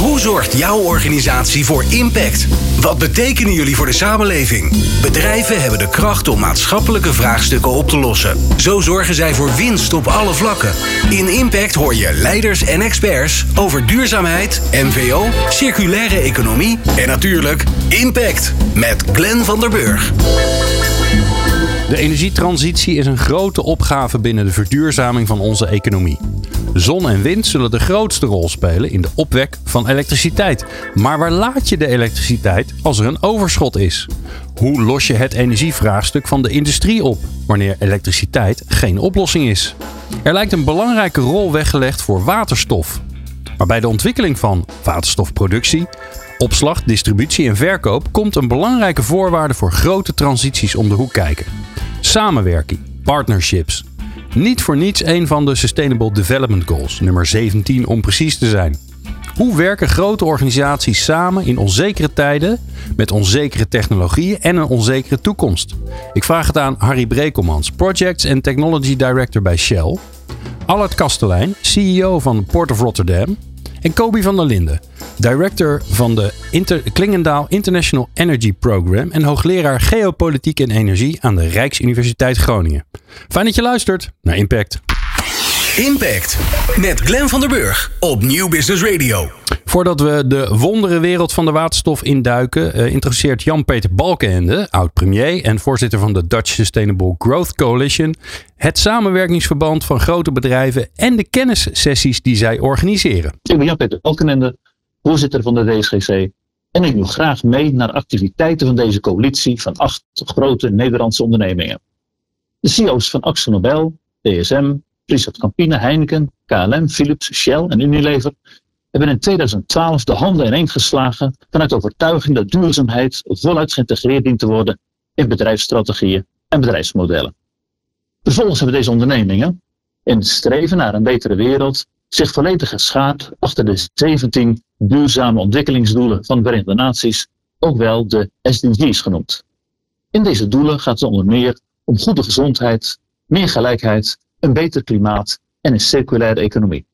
Hoe zorgt jouw organisatie voor impact? Wat betekenen jullie voor de samenleving? Bedrijven hebben de kracht om maatschappelijke vraagstukken op te lossen. Zo zorgen zij voor winst op alle vlakken. In Impact hoor je leiders en experts over duurzaamheid, MVO, circulaire economie en natuurlijk Impact met Glenn van der Burg. De energietransitie is een grote opgave binnen de verduurzaming van onze economie. Zon en wind zullen de grootste rol spelen in de opwek van elektriciteit. Maar waar laat je de elektriciteit als er een overschot is? Hoe los je het energievraagstuk van de industrie op wanneer elektriciteit geen oplossing is? Er lijkt een belangrijke rol weggelegd voor waterstof. Maar bij de ontwikkeling van waterstofproductie, opslag, distributie en verkoop komt een belangrijke voorwaarde voor grote transities om de hoek kijken. Samenwerking, partnerships. Niet voor niets een van de Sustainable Development Goals, nummer 17 om precies te zijn. Hoe werken grote organisaties samen in onzekere tijden met onzekere technologieën en een onzekere toekomst? Ik vraag het aan Harry Brekelmans, Projects and Technology Director bij Shell. Allard Kastelein, CEO van Port of Rotterdam. En Kobi van der Linden, director van de Inter Klingendaal International Energy Program en hoogleraar geopolitiek en energie aan de Rijksuniversiteit Groningen. Fijn dat je luistert naar Impact. Impact met Glenn van der Burg op Nieuw Business Radio. Voordat we de wondere wereld van de waterstof induiken, uh, introduceert Jan-Peter Balkenende, oud-premier en voorzitter van de Dutch Sustainable Growth Coalition, het samenwerkingsverband van grote bedrijven en de kennissessies die zij organiseren. Ik ben Jan-Peter Balkenende, voorzitter van de DSGC en ik doe graag mee naar activiteiten van deze coalitie van acht grote Nederlandse ondernemingen. De CEO's van Axel Nobel, DSM, Friesland Campina, Heineken, KLM, Philips, Shell en Unilever hebben in 2012 de handen ineengeslagen vanuit overtuiging dat duurzaamheid voluit geïntegreerd dient te worden in bedrijfsstrategieën en bedrijfsmodellen. Vervolgens hebben deze ondernemingen, in het streven naar een betere wereld, zich volledig geschaard achter de 17 duurzame ontwikkelingsdoelen van de Verenigde Naties, ook wel de SDG's genoemd. In deze doelen gaat het onder meer om goede gezondheid, meer gelijkheid, een beter klimaat en een circulaire economie.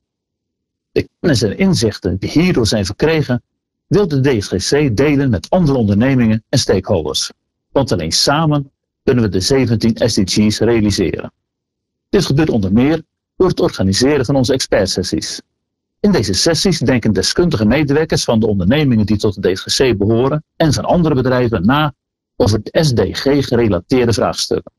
De kennis en inzichten die hierdoor zijn verkregen, wil de DSGC delen met andere ondernemingen en stakeholders. Want alleen samen kunnen we de 17 SDG's realiseren. Dit gebeurt onder meer door het organiseren van onze expertsessies. In deze sessies denken deskundige medewerkers van de ondernemingen die tot de DSGC behoren en van andere bedrijven na over de SDG-gerelateerde vraagstukken.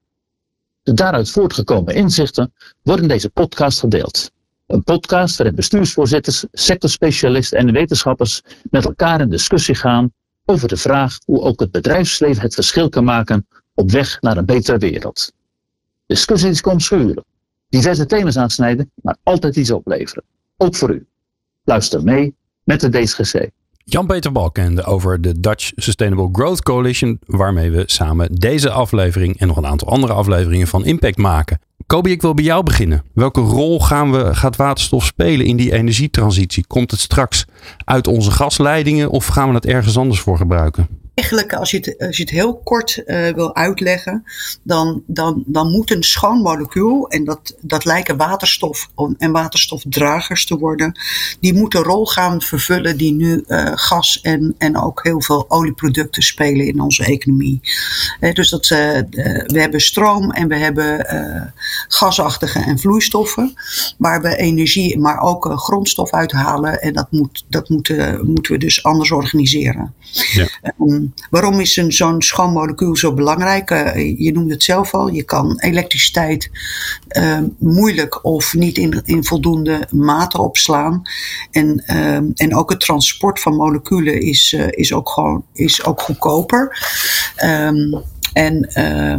De daaruit voortgekomen inzichten worden in deze podcast gedeeld. Een podcast waarin bestuursvoorzitters, sectorspecialisten en wetenschappers met elkaar in discussie gaan over de vraag hoe ook het bedrijfsleven het verschil kan maken op weg naar een betere wereld. Discussies komen schuren, diverse thema's aansnijden, maar altijd iets opleveren. Ook voor u. Luister mee met de DSGC. Jan-Peter Balkende over de Dutch Sustainable Growth Coalition, waarmee we samen deze aflevering en nog een aantal andere afleveringen van Impact maken. Kobi, ik wil bij jou beginnen. Welke rol gaan we, gaat waterstof spelen in die energietransitie? Komt het straks uit onze gasleidingen of gaan we het ergens anders voor gebruiken? Eigenlijk, als je het, als je het heel kort uh, wil uitleggen, dan, dan, dan moet een schoon molecuul, en dat, dat lijken waterstof en waterstofdragers te worden, die moet een rol gaan vervullen die nu uh, gas en, en ook heel veel olieproducten spelen in onze economie. Dus dat, we hebben stroom en we hebben gasachtige en vloeistoffen, waar we energie, maar ook grondstof uithalen. En dat, moet, dat moeten, moeten we dus anders organiseren. Ja. Um, waarom is een, zo'n schoon molecuul zo belangrijk? Uh, je noemde het zelf al, je kan elektriciteit uh, moeilijk of niet in, in voldoende mate opslaan. En, uh, en ook het transport van moleculen is, is, ook, gewoon, is ook goedkoper. Um, en uh,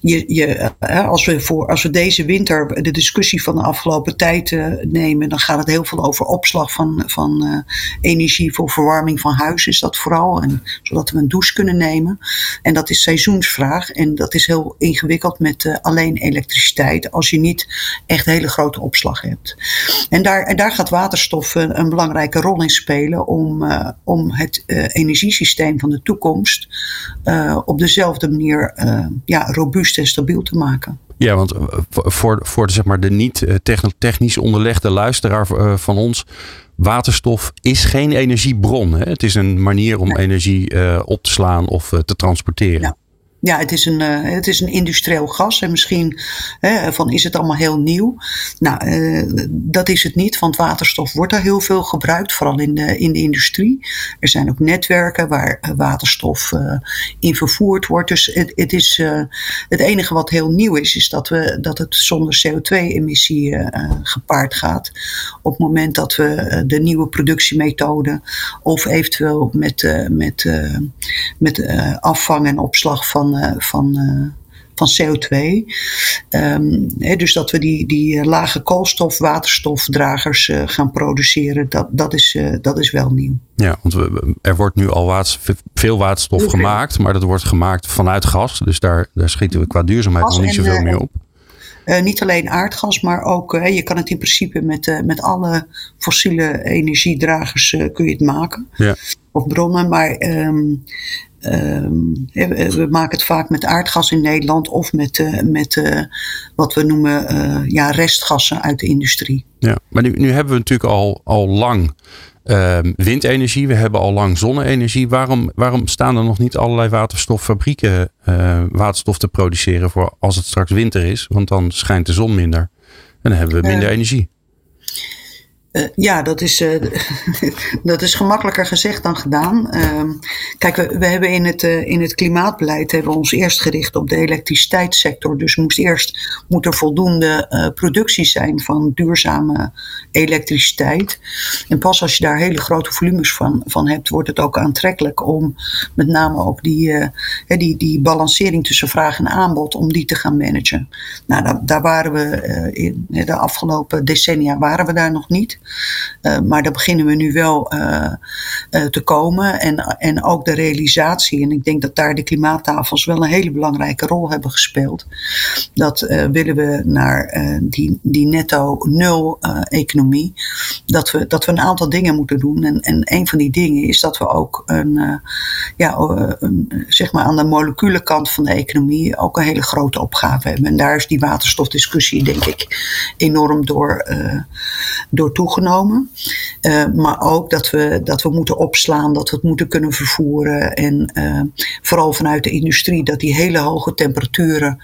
je, je, uh, als, we voor, als we deze winter de discussie van de afgelopen tijd uh, nemen, dan gaat het heel veel over opslag van, van energie voor verwarming van huis, is dat vooral. En, zodat we een douche kunnen nemen. En dat is seizoensvraag. En dat is heel ingewikkeld met alleen elektriciteit, als je niet echt hele grote opslag hebt. En daar, daar gaat waterstof een, een belangrijke rol in spelen om, om het energiesysteem van de toekomst op dezelfde manier uh, ja, robuust en stabiel te maken. Ja, want eh, voor, voor de, zeg maar, de niet eh, technisch onderlegde luisteraar van ons. waterstof is geen energiebron. Hè? Het is een manier om energie uh, op te slaan of uh, te transporteren. Ja. Ja, het is een, uh, het is een industrieel gas. En misschien van is het allemaal heel nieuw. Nou, uh, dat is het niet, want waterstof wordt er heel veel gebruikt, vooral in de, in de industrie. Er zijn ook netwerken waar uh, waterstof in vervoerd wordt. Dus het, het, is, het enige wat heel nieuw is, is dat, we, dat het zonder CO2-emissie gepaard gaat. Op het moment dat we de nieuwe productiemethode of eventueel met, met, met afvang en opslag van van, van, van CO2. Um, dus dat we die, die lage koolstof, waterstofdragers uh, gaan produceren, dat, dat, is, uh, dat is wel nieuw. Ja, want we, er wordt nu al waterstof, veel waterstof gemaakt, maar dat wordt gemaakt vanuit gas. Dus daar, daar schieten we qua duurzaamheid gas nog niet zoveel meer op. Uh, niet alleen aardgas, maar ook, uh, je kan het in principe met, uh, met alle fossiele energiedragers kun je het maken. Ja. Of bronnen, maar um, um, we maken het vaak met aardgas in Nederland of met, met wat we noemen ja, restgassen uit de industrie. Ja, maar nu, nu hebben we natuurlijk al, al lang uh, windenergie, we hebben al lang zonne-energie. Waarom, waarom staan er nog niet allerlei waterstoffabrieken waterstof te produceren voor als het straks winter is? Want dan schijnt de zon minder en dan hebben we minder energie. Uh, ja, dat is, uh, dat is gemakkelijker gezegd dan gedaan. Uh, kijk, we, we hebben in het, uh, in het klimaatbeleid hebben we ons eerst gericht op de elektriciteitssector. Dus moest eerst moet er voldoende productie zijn van duurzame elektriciteit. En pas als je daar hele grote volumes van, van hebt, wordt het ook aantrekkelijk om met name ook die, die, die balancering tussen vraag en aanbod, om die te gaan managen. Nou, daar, daar waren we in de afgelopen decennia waren we daar nog niet. Uh, maar daar beginnen we nu wel uh, uh, te komen. En, en ook de realisatie, en ik denk dat daar de klimaattafels wel een hele belangrijke rol hebben gespeeld. Dat willen we naar die, die netto nul economie, dat we, dat we een aantal dingen moeten doen. En, en een van die dingen is dat we ook een, ja, een, zeg maar aan de molecule kant van de economie ook een hele grote opgave hebben. En daar is die waterstofdiscussie, denk ik, enorm door, door toegenomen genomen. Uh, maar ook dat we, dat we moeten opslaan, dat we het moeten kunnen vervoeren. En uh, vooral vanuit de industrie, dat die hele hoge temperaturen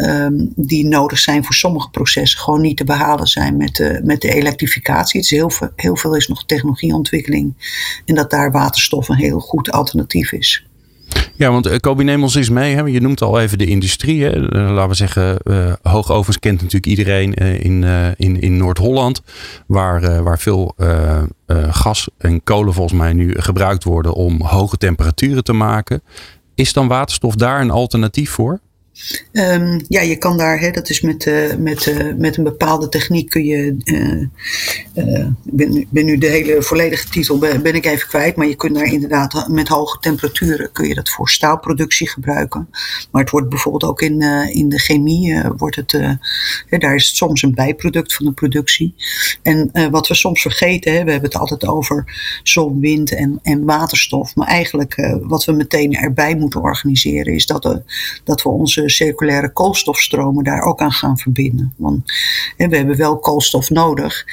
um, die nodig zijn voor sommige processen gewoon niet te behalen zijn met de, met de elektrificatie. Het is heel, veel, heel veel is nog technologieontwikkeling. En dat daar waterstof een heel goed alternatief is. Ja, want uh, Kobi, neem ons eens mee. Hè? Je noemt al even de industrie. Hè? Uh, laten we zeggen, uh, hoogovens kent natuurlijk iedereen in, in, in Noord-Holland. Waar, waar veel gas en kolen volgens mij nu gebruikt worden om hoge temperaturen te maken. Is dan waterstof daar een alternatief voor? Um, ja, je kan daar, hè, dat is met, uh, met, uh, met een bepaalde techniek kun je. Uh, ik ben, ben, nu de hele volledige titel ben, ik even kwijt, maar je kunt daar inderdaad met hoge temperaturen kun je dat voor staalproductie gebruiken. Maar het wordt bijvoorbeeld ook in, in de chemie, wordt het, daar is het soms een bijproduct van de productie. En wat we soms vergeten, hè, we hebben het altijd over zon, wind en, en waterstof, maar eigenlijk wat we meteen erbij moeten organiseren is dat, dat we onze circulaire koolstofstromen daar ook aan gaan verbinden. Want hè, we hebben wel koolstof nodig.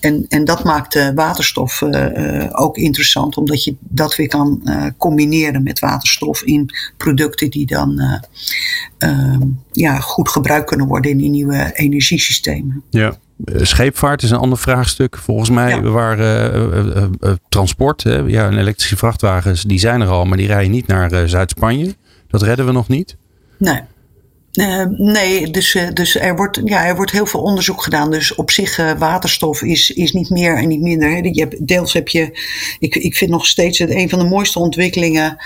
En, en dat maakt uh, waterstof uh, ook interessant, omdat je dat weer kan combineren met waterstof in producten die dan ehm, ja, goed gebruikt kunnen worden in die nieuwe energiesystemen. Ja. Scheepvaart is een ander vraagstuk. Volgens mij ja. waar transport, ja, elektrische vrachtwagens, die zijn er al, maar die rijden niet naar Zuid-Spanje. Dat redden we nog niet. Nee. Uh, nee, dus, uh, dus er, wordt, ja, er wordt heel veel onderzoek gedaan. Dus op zich, uh, waterstof is, is niet meer en niet minder. Hè. Je hebt, deels heb je, ik, ik vind nog steeds het, een van de mooiste ontwikkelingen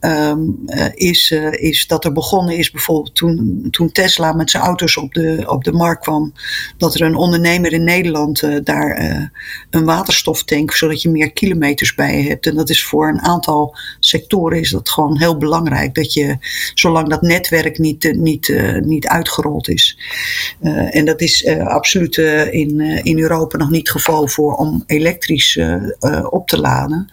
um, is, is dat er begonnen is bijvoorbeeld toen, toen Tesla met zijn auto's op de, op de markt kwam. Dat er een ondernemer in Nederland daar een waterstoftank, zodat je meer kilometers bij hebt. En dat is voor een aantal sectoren is dat gewoon heel belangrijk. Dat je, zolang dat netwerk niet, niet niet uitgerold is. en dat is absoluut in, in Europa nog niet het geval voor om elektrisch op te laden.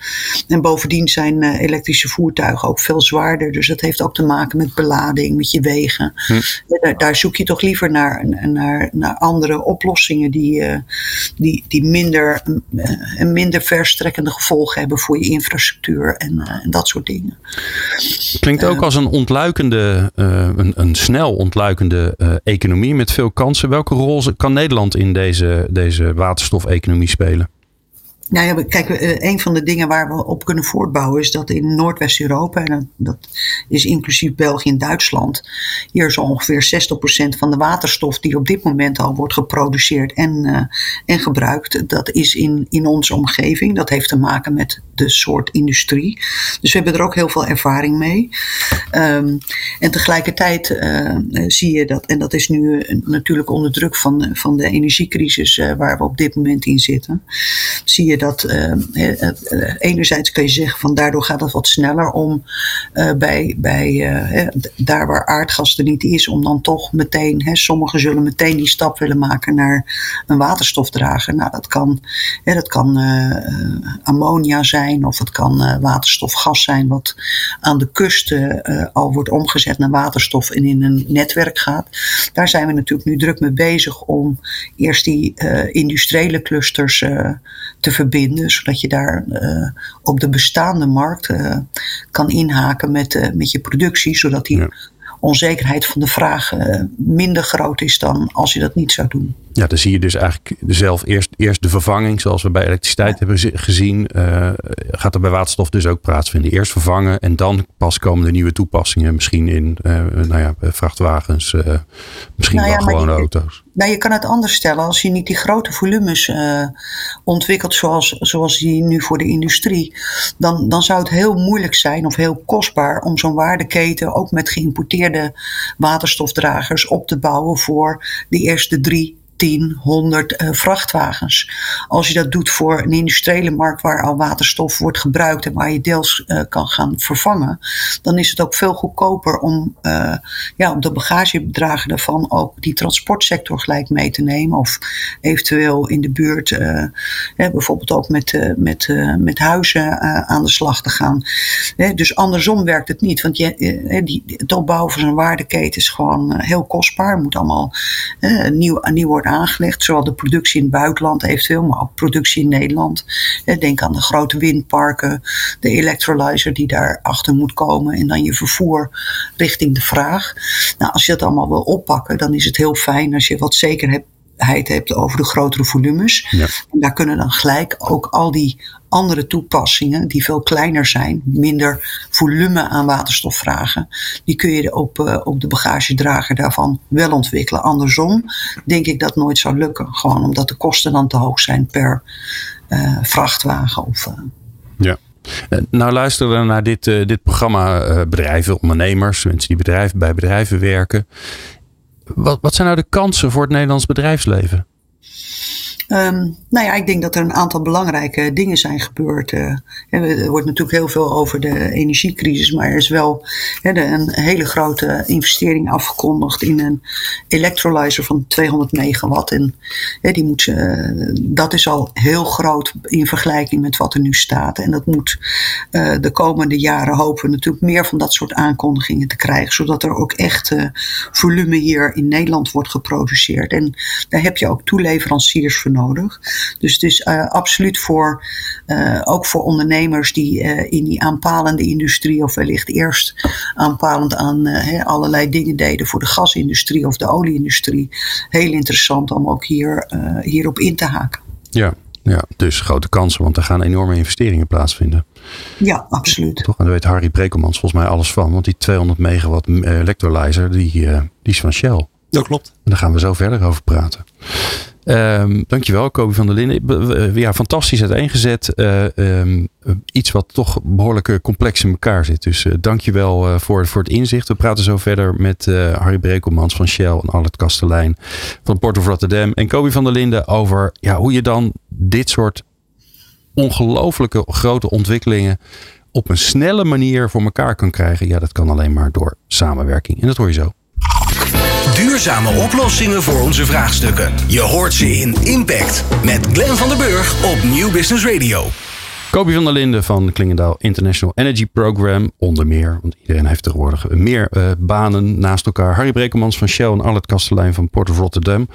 En bovendien zijn elektrische voertuigen ook veel zwaarder. Dus dat heeft ook te maken met belading, met je wegen. Hm. Daar, daar, zoek je toch liever naar, naar, naar andere oplossingen die, die, die minder, en minder verstrekkende gevolgen hebben voor je infrastructuur en, en dat soort dingen. Klinkt ook als een ontluikende, een, een snel ontluikende uh, economie met veel kansen. Welke rol kan Nederland in deze, deze waterstofeconomie spelen? Nou ja, kijk, eh, een van de dingen waar we op kunnen voortbouwen is dat in Noordwest-Europa, en dat is inclusief België en Duitsland, hier is ongeveer 60% van de waterstof die op dit moment al wordt geproduceerd en, uh, en gebruikt, dat is in, in onze omgeving. Dat heeft te maken met de soort industrie. Dus we hebben er ook heel veel ervaring mee. Um, en tegelijkertijd uh, zie je dat, en dat is nu natuurlijk onder druk van, van de energiecrisis waar we op dit moment in zitten, zie je dat uh, enerzijds kun je zeggen van daardoor gaat het wat sneller om bij, bij daar waar aardgas er niet is, om dan toch meteen, hè, sommigen zullen meteen die stap willen maken naar een waterstofdrager. Nou, dat kan, hè, dat kan ammonia zijn of het kan waterstofgas zijn, wat aan de kust al wordt omgezet naar waterstof en in een netwerk gaat. Daar zijn we natuurlijk nu druk mee bezig om eerst die industriële clusters te verbinden, zodat je daar uh, op de bestaande markt uh, kan inhaken met, uh, met je productie, zodat die ja onzekerheid van de vraag minder groot is dan als je dat niet zou doen. Ja, dan zie je dus eigenlijk zelf eerst, eerst de vervanging, zoals we bij elektriciteit hebben gezien, gaat er bij waterstof dus ook plaatsvinden. Eerst vervangen en dan pas komen de nieuwe toepassingen, misschien in nou ja, vrachtwagens, misschien nou ja, wel gewone auto's. Nou, je kan het anders stellen. Als je niet die grote volumes ontwikkelt zoals, zoals die nu voor de industrie, dan, dan zou het heel moeilijk zijn of heel kostbaar om zo'n waardeketen ook met geïmporteerde waterstofdragers op te bouwen voor de eerste drie 10, 100 uh, vrachtwagens. Als je dat doet voor een industriële markt waar al waterstof wordt gebruikt en waar je deels uh, kan gaan vervangen, dan is het ook veel goedkoper om uh, ja, op de bagagebedragen daarvan ook die transportsector gelijk mee te nemen. Of eventueel in de buurt bijvoorbeeld ook met, met, met huizen aan de slag te gaan. dus andersom werkt het niet, want je, die, het opbouwen van zo'n waardeketen is gewoon heel kostbaar. Het moet allemaal nieuw, nieuw worden aangelegd. Zowel de productie in het buitenland eventueel, maar ook productie in Nederland. Denk aan de grote windparken, de electrolyzer die daarachter moet komen. En dan je vervoer richting de vraag. Nou, als je dat allemaal wil oppakken, dan is het heel fijn als je wat zekerheid hebt over de grotere volumes. Ja. En daar kunnen dan gelijk ook al die andere toepassingen die veel kleiner zijn, minder volume aan waterstof vragen, die kun je op, uh, op de bagagedrager daarvan wel ontwikkelen. Andersom denk ik dat nooit zou lukken, gewoon omdat de kosten dan te hoog zijn per uh, vrachtwagen. Of, uh. Ja. Nou luisteren we naar dit, dit programma bedrijven, ondernemers, mensen die bedrijven, bij bedrijven werken. Wat, wat zijn nou de kansen voor het Nederlands bedrijfsleven? Um, nou ja, ik denk dat er een aantal belangrijke dingen zijn gebeurd. Uh, er wordt natuurlijk heel veel over de energiecrisis, maar er is wel een hele grote investering afgekondigd in een electrolyzer van 200 megawatt. En die moet, uh, dat is al heel groot in vergelijking met wat er nu staat. En dat moet uh, de komende jaren hopen we natuurlijk meer van dat soort aankondigingen te krijgen, zodat er ook echt volume hier in Nederland wordt geproduceerd. En daar heb je ook toeleveranciers voor nodig. Dus het is uh, absoluut voor, uh, ook voor ondernemers die uh, in die aanpalende industrie, of wellicht eerst aanpalend aan he, allerlei dingen deden voor de gasindustrie of de olieindustrie, heel interessant om ook hier, hierop in te haken. Ja, ja, dus grote kansen, want er gaan enorme investeringen plaatsvinden. Ja, absoluut. Toch? En daar weet Harry Brekelmans volgens mij alles van. Want die 200 megawatt electrolyzer, die, die is van Shell. Dat klopt. En daar gaan we zo verder over praten. Um, dankjewel, Kobi van der Linden. Ja, fantastisch uiteengezet. Uh, iets wat toch behoorlijk eh, complex in elkaar zit. Dus dankjewel voor, voor het inzicht. We praten zo verder met Harry Brekelmans van Shell en Albert Kastelein van Port of Rotterdam. En Kobi van der Linden over ja, hoe je dan dit soort ongelooflijke grote ontwikkelingen op een snelle manier voor elkaar kan krijgen. Ja, dat kan alleen maar door samenwerking. En dat hoor je zo. Duurzame oplossingen voor onze vraagstukken. Je hoort ze in Impact met Glenn van der Burg op Nieuw Business Radio. Kobi van der Linden van Klingendaal International Energy Program. Onder meer, want iedereen heeft tegenwoordig meer uh, banen naast elkaar. Harry Brekemans van Shell en Arlet Kastelein van Port of Rotterdam.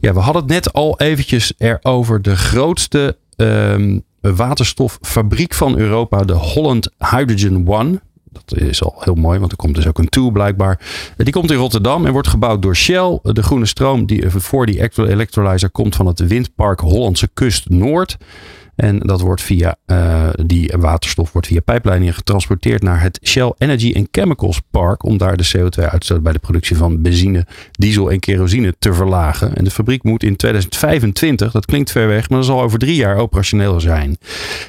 Ja, we hadden het net al eventjes erover. De grootste um, waterstoffabriek van Europa, de Holland Hydrogen One. Dat is al heel mooi, want er komt dus ook een tool blijkbaar. Die komt in Rotterdam en wordt gebouwd door Shell. De groene stroom die voor die electrolyzer komt van het windpark Hollandse Kust Noord. En dat wordt via uh, die waterstof wordt via pijpleidingen getransporteerd naar het Shell Energy and Chemicals Park. Om daar de CO2-uitstoot bij de productie van benzine, diesel en kerosine te verlagen. En de fabriek moet in 2025, dat klinkt ver weg, maar dat zal over drie jaar operationeel zijn.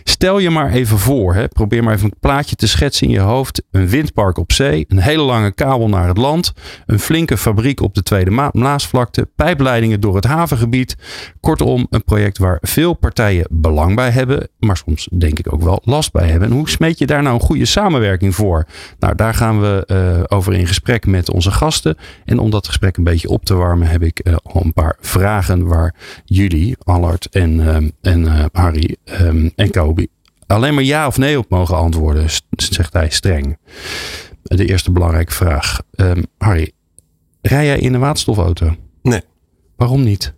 Stel je maar even voor, hè, probeer maar even een plaatje te schetsen in je hoofd. Een windpark op zee, een hele lange kabel naar het land, een flinke fabriek op de Tweede Maasvlakte, pijpleidingen door het havengebied. Kortom, een project waar veel partijen belang bij hebben, maar soms denk ik ook wel last bij hebben. En hoe smeet je daar nou een goede samenwerking voor? Nou, daar gaan we uh, over in gesprek met onze gasten. En om dat gesprek een beetje op te warmen, heb ik uh, al een paar vragen waar jullie, Allard en, uh, en uh, Harry um, en Kobi, alleen maar ja of nee op mogen antwoorden, zegt hij streng. De eerste belangrijke vraag. Um, Harry, rij jij in een waterstofauto? Nee. Waarom niet?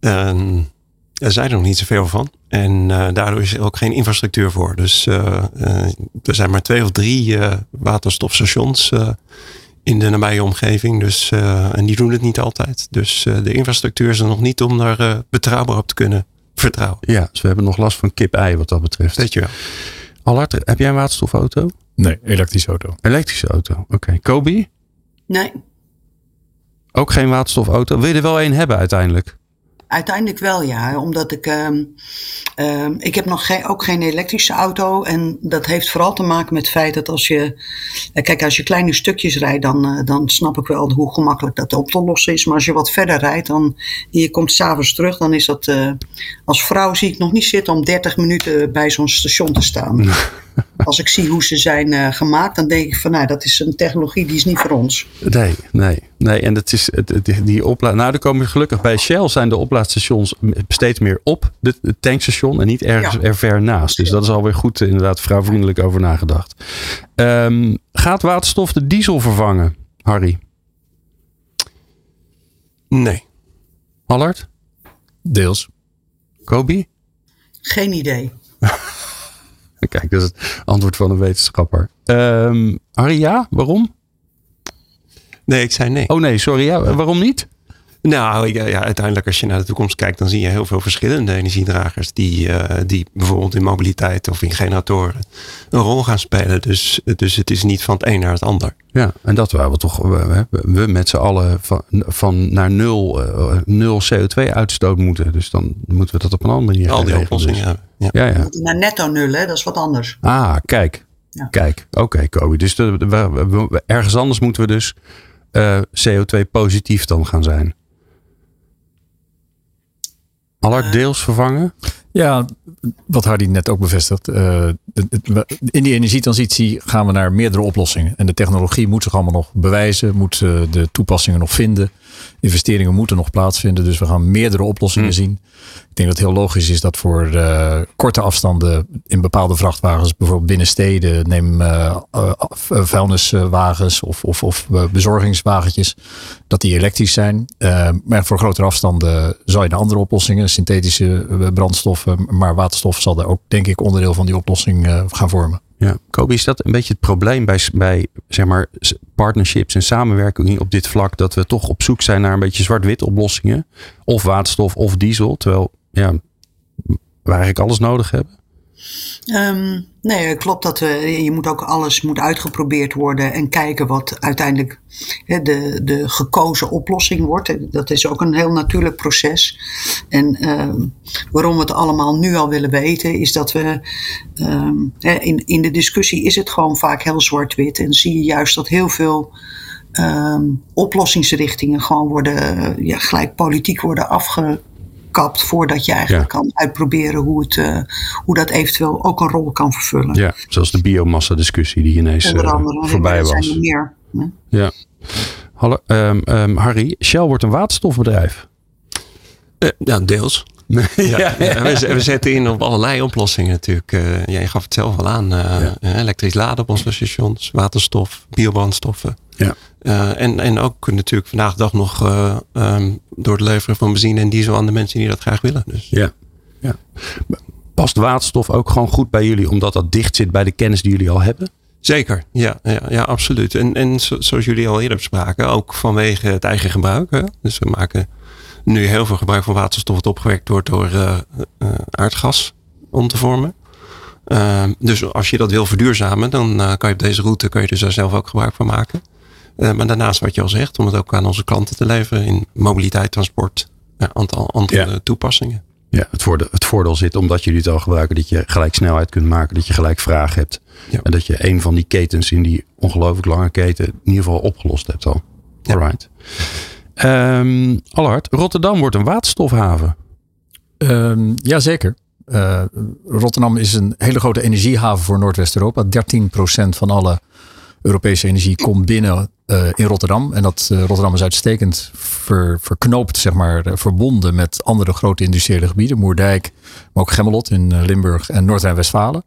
Er zijn er nog niet zoveel van. En uh, daardoor is er ook geen infrastructuur voor. Dus uh, uh, er zijn maar twee of drie waterstofstations in de nabije omgeving. Dus, en die doen het niet altijd. Dus de infrastructuur is er nog niet om daar betrouwbaar op te kunnen vertrouwen. Ja, dus we hebben nog last van kip-ei wat dat betreft. Weet je wel. Allard, heb jij een waterstofauto? Nee, elektrische auto. Elektrische auto, oké. Okay. Kobi? Nee. Ook geen waterstofauto. Wil je er wel een hebben uiteindelijk? Uiteindelijk wel, ja. Omdat ik. Um, um, ik heb nog geen, ook geen elektrische auto. En dat heeft vooral te maken met het feit dat als je. Kijk, als je kleine stukjes rijdt, dan, uh, dan snap ik wel hoe gemakkelijk dat op te lossen is. Maar als je wat verder rijdt, dan. Je komt s'avonds terug, dan is dat. Uh, als vrouw zie ik nog niet zitten om 30 minuten bij zo'n station te staan. als ik zie hoe ze zijn uh, gemaakt, dan denk ik van nou, dat is een technologie die is niet voor ons. Nee, nee, nee. En dat is het, die opla Nou, er komen gelukkig bij Shell zijn de oplaadstations steeds meer op het tankstation en niet ergens ja. er ver naast. Dus dat is alweer goed, inderdaad, vrouwvriendelijk over nagedacht. Um, gaat waterstof de diesel vervangen, Harry? Nee. Allard? Deels. Kobi? Geen idee. Kijk, dat is het antwoord van een wetenschapper. Um, Harry, ja? Waarom? Nee, ik zei nee. Oh nee, sorry. Ja, waarom niet? Nou, ja, ja, uiteindelijk als je naar de toekomst kijkt, dan zie je heel veel verschillende energiedragers die, uh, die bijvoorbeeld in mobiliteit of in generatoren een rol gaan spelen. Dus, dus het is niet van het een naar het ander. Ja, en dat waren we toch, we, we met z'n allen van, van naar nul, uh, nul CO2-uitstoot moeten. Dus dan moeten we dat op een andere manier Al die oplossingen dus. hebben. Ja. Ja, ja. Naar netto nul, hè? dat is wat anders. Ah, kijk. Ja. Kijk, oké, okay, Kobe. Dus de, we, we, ergens anders moeten we dus uh, CO2 positief dan gaan zijn. Allard deels vervangen? Ja, wat Hardy net ook bevestigt. Uh, in die energietransitie gaan we naar meerdere oplossingen. En de technologie moet zich allemaal nog bewijzen, moet uh, de toepassingen nog vinden. Investeringen moeten nog plaatsvinden. Dus we gaan meerdere oplossingen mm. zien. Ik denk dat het heel logisch is dat voor uh, korte afstanden in bepaalde vrachtwagens, bijvoorbeeld binnen steden, neem uh, uh, vuilniswagens of, of, of bezorgingswagentjes, dat die elektrisch zijn. maar voor grotere afstanden zou je naar andere oplossingen, synthetische brandstoffen, maar waterstof zal daar ook denk ik onderdeel van die oplossing gaan vormen. Ja, Kobi, is dat een beetje het probleem bij, bij zeg maar, partnerships en samenwerking op dit vlak? Dat we toch op zoek zijn naar een beetje zwart-wit oplossingen. Of waterstof of diesel. Terwijl ja, we eigenlijk alles nodig hebben. Um, nee, klopt dat we, je moet ook alles moet uitgeprobeerd worden en kijken wat uiteindelijk de, de gekozen oplossing wordt. Dat is ook een heel natuurlijk proces. En um, waarom we het allemaal nu al willen weten, is dat we um, in, in de discussie is het gewoon vaak heel zwart-wit. En zie je juist dat heel veel oplossingsrichtingen gewoon worden, ja, gelijk politiek worden afge kapt voordat je eigenlijk ja. kan uitproberen hoe, het, uh, hoe dat eventueel ook een rol kan vervullen. Ja, zoals de biomassa discussie die ineens uh, voorbij was. Zijn er meer, hè? Ja. Hallo, ehm, ehm, Harry, Shell wordt een waterstofbedrijf. Uh, ja, deels. ja, ja. We, we, zetten in op allerlei oplossingen natuurlijk. Uh, je gaf het zelf al aan. Uh, elektrisch laden op onze stations, waterstof, biobrandstoffen. Ja. En, en ook natuurlijk vandaag de dag nog um, door het leveren van benzine en diesel aan de mensen die dat graag willen. Dus. Ja. ja. Past waterstof ook gewoon goed bij jullie, omdat dat dicht zit bij de kennis die jullie al hebben? Zeker, ja, ja, ja absoluut. En, en zoals jullie al eerder bespraken, ook vanwege het eigen gebruik. Hè? Dus we maken nu heel veel gebruik van waterstof dat opgewekt wordt door uh, uh, aardgas om te vormen. Uh, dus als je dat wil verduurzamen, dan kan je op deze route kan je dus daar zelf ook gebruik van maken. Maar daarnaast wat je al zegt, om het ook aan onze klanten te leveren in mobiliteit, transport, aantal andere toepassingen. Ja, het voordeel, het voordeel zit omdat jullie het al gebruiken dat je gelijk snelheid kunt maken, dat je gelijk vraag hebt. En dat je een van die ketens in die ongelooflijk lange keten in ieder geval opgelost hebt al. Ja. Alright. Um, Allard, Rotterdam wordt een waterstofhaven. Um, jazeker. Uh, Rotterdam is een hele grote energiehaven voor Noordwest-Europa. 13% van alle Europese energie komt binnen uh, in Rotterdam. En dat uh, Rotterdam is uitstekend ver, verknoopt, zeg maar, verbonden met andere grote industriële gebieden. Moerdijk, maar ook Gemmelot in Limburg en Noord-Rijn-Westfalen.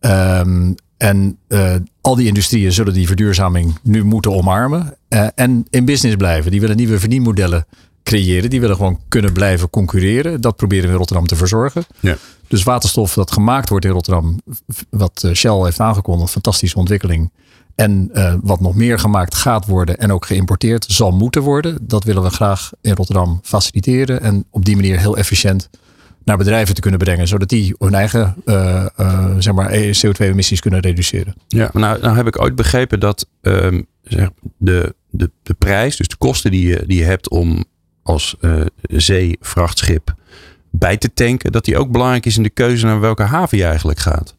Um, en uh, al die industrieën zullen die verduurzaming nu moeten omarmen. En in business blijven. Die willen nieuwe verdienmodellen creëren. Die willen gewoon kunnen blijven concurreren. Dat proberen we in Rotterdam te verzorgen. Ja. Dus waterstof dat gemaakt wordt in Rotterdam. Wat eh, Shell heeft aangekondigd. Fantastische ontwikkeling. En uh, wat nog meer gemaakt gaat worden en ook geïmporteerd zal moeten worden. Dat willen we graag in Rotterdam faciliteren. En op die manier heel efficiënt naar bedrijven te kunnen brengen, zodat die hun eigen uh, uh, zeg maar CO2-emissies kunnen reduceren. Ja, nou, nou heb ik ooit begrepen dat um, zeg, de, de, de prijs, dus de kosten die je, die je hebt om als zeevrachtschip bij te tanken, dat die ook belangrijk is in de keuze naar welke haven je eigenlijk gaat.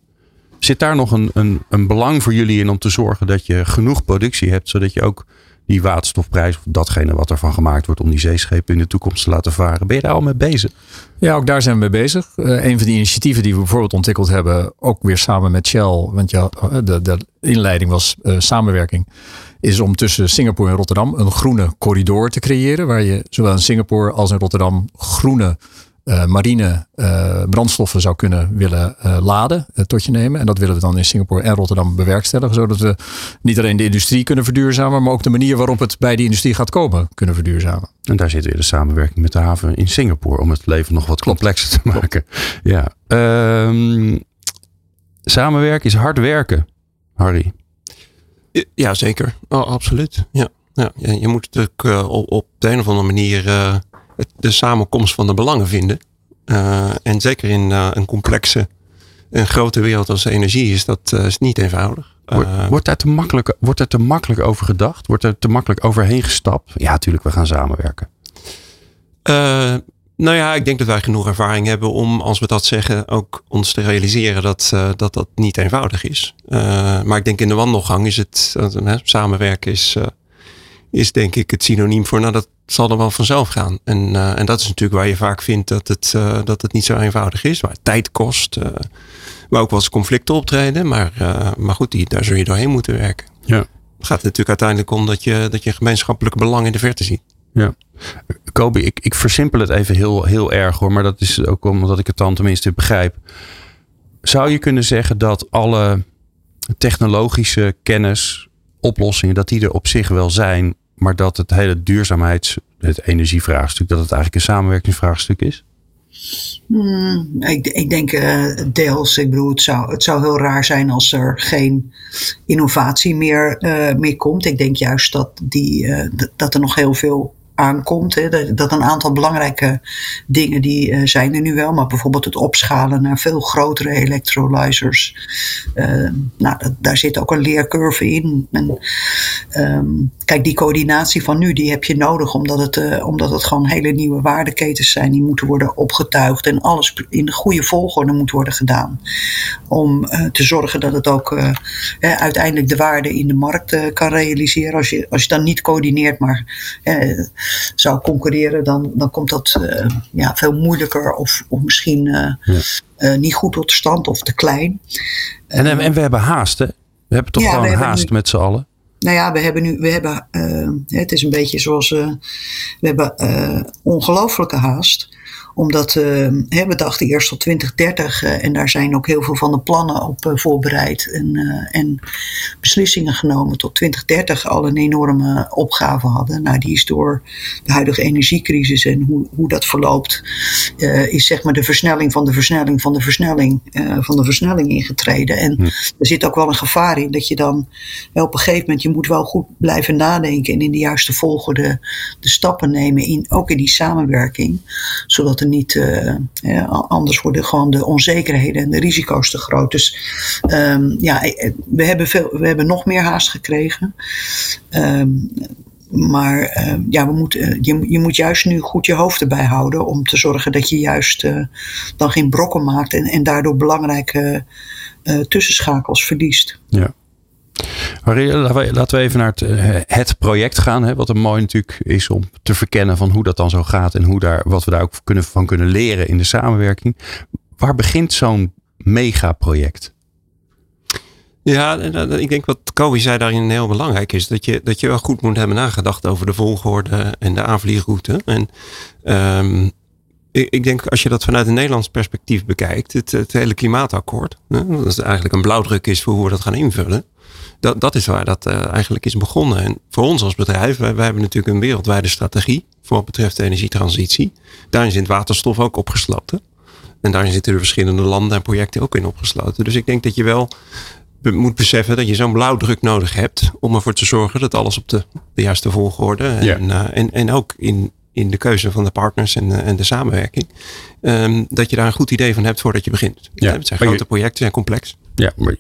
Zit daar nog een, een, een belang voor jullie in om te zorgen dat je genoeg productie hebt, zodat je ook die waterstofprijs, of datgene wat ervan gemaakt wordt om die zeeschepen in de toekomst te laten varen. Ben je daar al mee bezig? Ja, ook daar zijn we mee bezig. Uh, een van die initiatieven die we bijvoorbeeld ontwikkeld hebben, ook weer samen met Shell, want ja, eh, de, de inleiding was uh, samenwerking, is om tussen Singapore en Rotterdam een groene corridor te creëren, waar je zowel in Singapore als in Rotterdam groene uh, marine uh, brandstoffen zou kunnen willen uh, laden, tot je nemen. En dat willen we dan in Singapore en Rotterdam bewerkstelligen. Zodat we niet alleen de industrie kunnen verduurzamen, maar ook de manier waarop het bij die industrie gaat komen kunnen verduurzamen. En daar zit weer de samenwerking met de haven in Singapore om het leven nog wat complexer te maken. Ja. Um, samenwerken is hard werken, Harry. Ja, zeker. Oh, absoluut. Ja. Ja, je moet natuurlijk op, op de een of andere manier de samenkomst van de belangen vinden. Uh, en zeker in uh, een complexe en grote wereld als energie is dat uh, is niet eenvoudig. Wordt, daar te makkelijk, wordt er te makkelijk over gedacht? Wordt er te makkelijk overheen gestapt? Ja, natuurlijk, we gaan samenwerken. nou ja, ik denk dat wij genoeg ervaring hebben om, als we dat zeggen, ook ons te realiseren dat dat, dat niet eenvoudig is. maar ik denk in de wandelgang is het, samenwerken is, is denk ik het synoniem voor, nou dat zal er wel vanzelf gaan. En, uh, en dat is natuurlijk waar je vaak vindt dat het, uh, dat het niet zo eenvoudig is. Waar tijd kost. Uh, waar ook wel eens conflicten optreden. Maar, maar goed, die, daar zul je doorheen moeten werken. Ja. Het gaat natuurlijk uiteindelijk om dat je, dat je gemeenschappelijke belang in de verte ziet. Ja. Kobe, ik, ik versimpel het even heel, heel erg hoor. Maar dat is ook omdat ik het dan tenminste begrijp. Zou je kunnen zeggen dat alle technologische kennis, oplossingen, dat die er op zich wel zijn maar dat het hele duurzaamheids, het energievraagstuk, dat het eigenlijk een samenwerkingsvraagstuk is? Hmm, ik, ik, denk uh, deels. Ik bedoel, het zou, het zou heel raar zijn als er geen innovatie meer, uh, meer komt. Ik denk juist dat, die, uh, dat er nog heel veel aankomt. Hè. Dat, een aantal belangrijke dingen die uh, zijn er nu wel, maar bijvoorbeeld het opschalen naar veel grotere electrolyzers. Uh, nou, daar zit ook een leercurve in. En, um, kijk, die coördinatie van nu, die heb je nodig omdat het, uh, omdat het gewoon hele nieuwe waardeketens zijn. Die moeten worden opgetuigd en alles in de goede volgorde moet worden gedaan. Om te zorgen dat het ook uiteindelijk de waarde in de markt kan realiseren. Als je, als je dan niet coördineert, maar zou concurreren, dan, dan komt dat uh, ja, veel moeilijker of, of misschien uh, ja. uh, niet goed tot stand of te klein. En, en we hebben haast, hè? We hebben toch ja, gewoon haast met z'n allen? nou ja, we hebben nu, we hebben, het is een beetje zoals, we hebben ongelofelijke haast omdat uh, we dachten eerst tot 2030 uh, en daar zijn ook heel veel van de plannen op uh, voorbereid en, en, beslissingen genomen tot 2030 al een enorme opgave hadden. Nou, die is door de huidige energiecrisis en hoe, hoe dat verloopt, is zeg maar de versnelling van de versnelling van de versnelling van de versnelling ingetreden. En hm. er zit ook wel een gevaar in dat je dan op een gegeven moment, je moet wel goed blijven nadenken en in de juiste volgorde de stappen nemen, in, ook in die samenwerking, zodat niet. Uh, anders worden gewoon de onzekerheden en de risico's te groot. Dus um, ja, we hebben, veel, we hebben nog meer haast gekregen. Um, maar uh, ja, we moeten, je, je moet juist nu goed je hoofd erbij houden om te zorgen dat je juist dan geen brokken maakt en, en daardoor belangrijke uh, tussenschakels verliest. Ja. Laten we even naar het, eh, het project gaan. Hè, wat een mooi natuurlijk is om te verkennen van hoe dat dan zo gaat. En hoe daar, wat we daar ook kunnen, van kunnen leren in de samenwerking. Waar begint zo'n megaproject? Ja, ik denk wat Kobi zei daarin heel belangrijk is. Dat je, dat je wel goed moet hebben nagedacht over de volgorde en de aanvliegroute. En um, ik, ik, denk als je dat vanuit een Nederlands perspectief bekijkt. Het, het hele klimaatakkoord. Hè, dat is eigenlijk een blauwdruk is voor hoe we dat gaan invullen dat, dat is waar dat uh, eigenlijk is begonnen. En voor ons als bedrijf, wij, wij, hebben natuurlijk een wereldwijde strategie voor wat betreft de energietransitie. Daarin zit waterstof ook opgesloten. En daarin zitten de verschillende landen en projecten ook in opgesloten. Dus ik denk dat je wel moet beseffen dat je zo'n blauwdruk nodig hebt om ervoor te zorgen dat alles op de, de juiste volgorde en, ja. uh, en, en ook in, in de keuze van de partners en, en de samenwerking, um, dat je daar een goed idee van hebt voordat je begint. Ja. Het zijn grote projecten, zijn complex. Ja, maar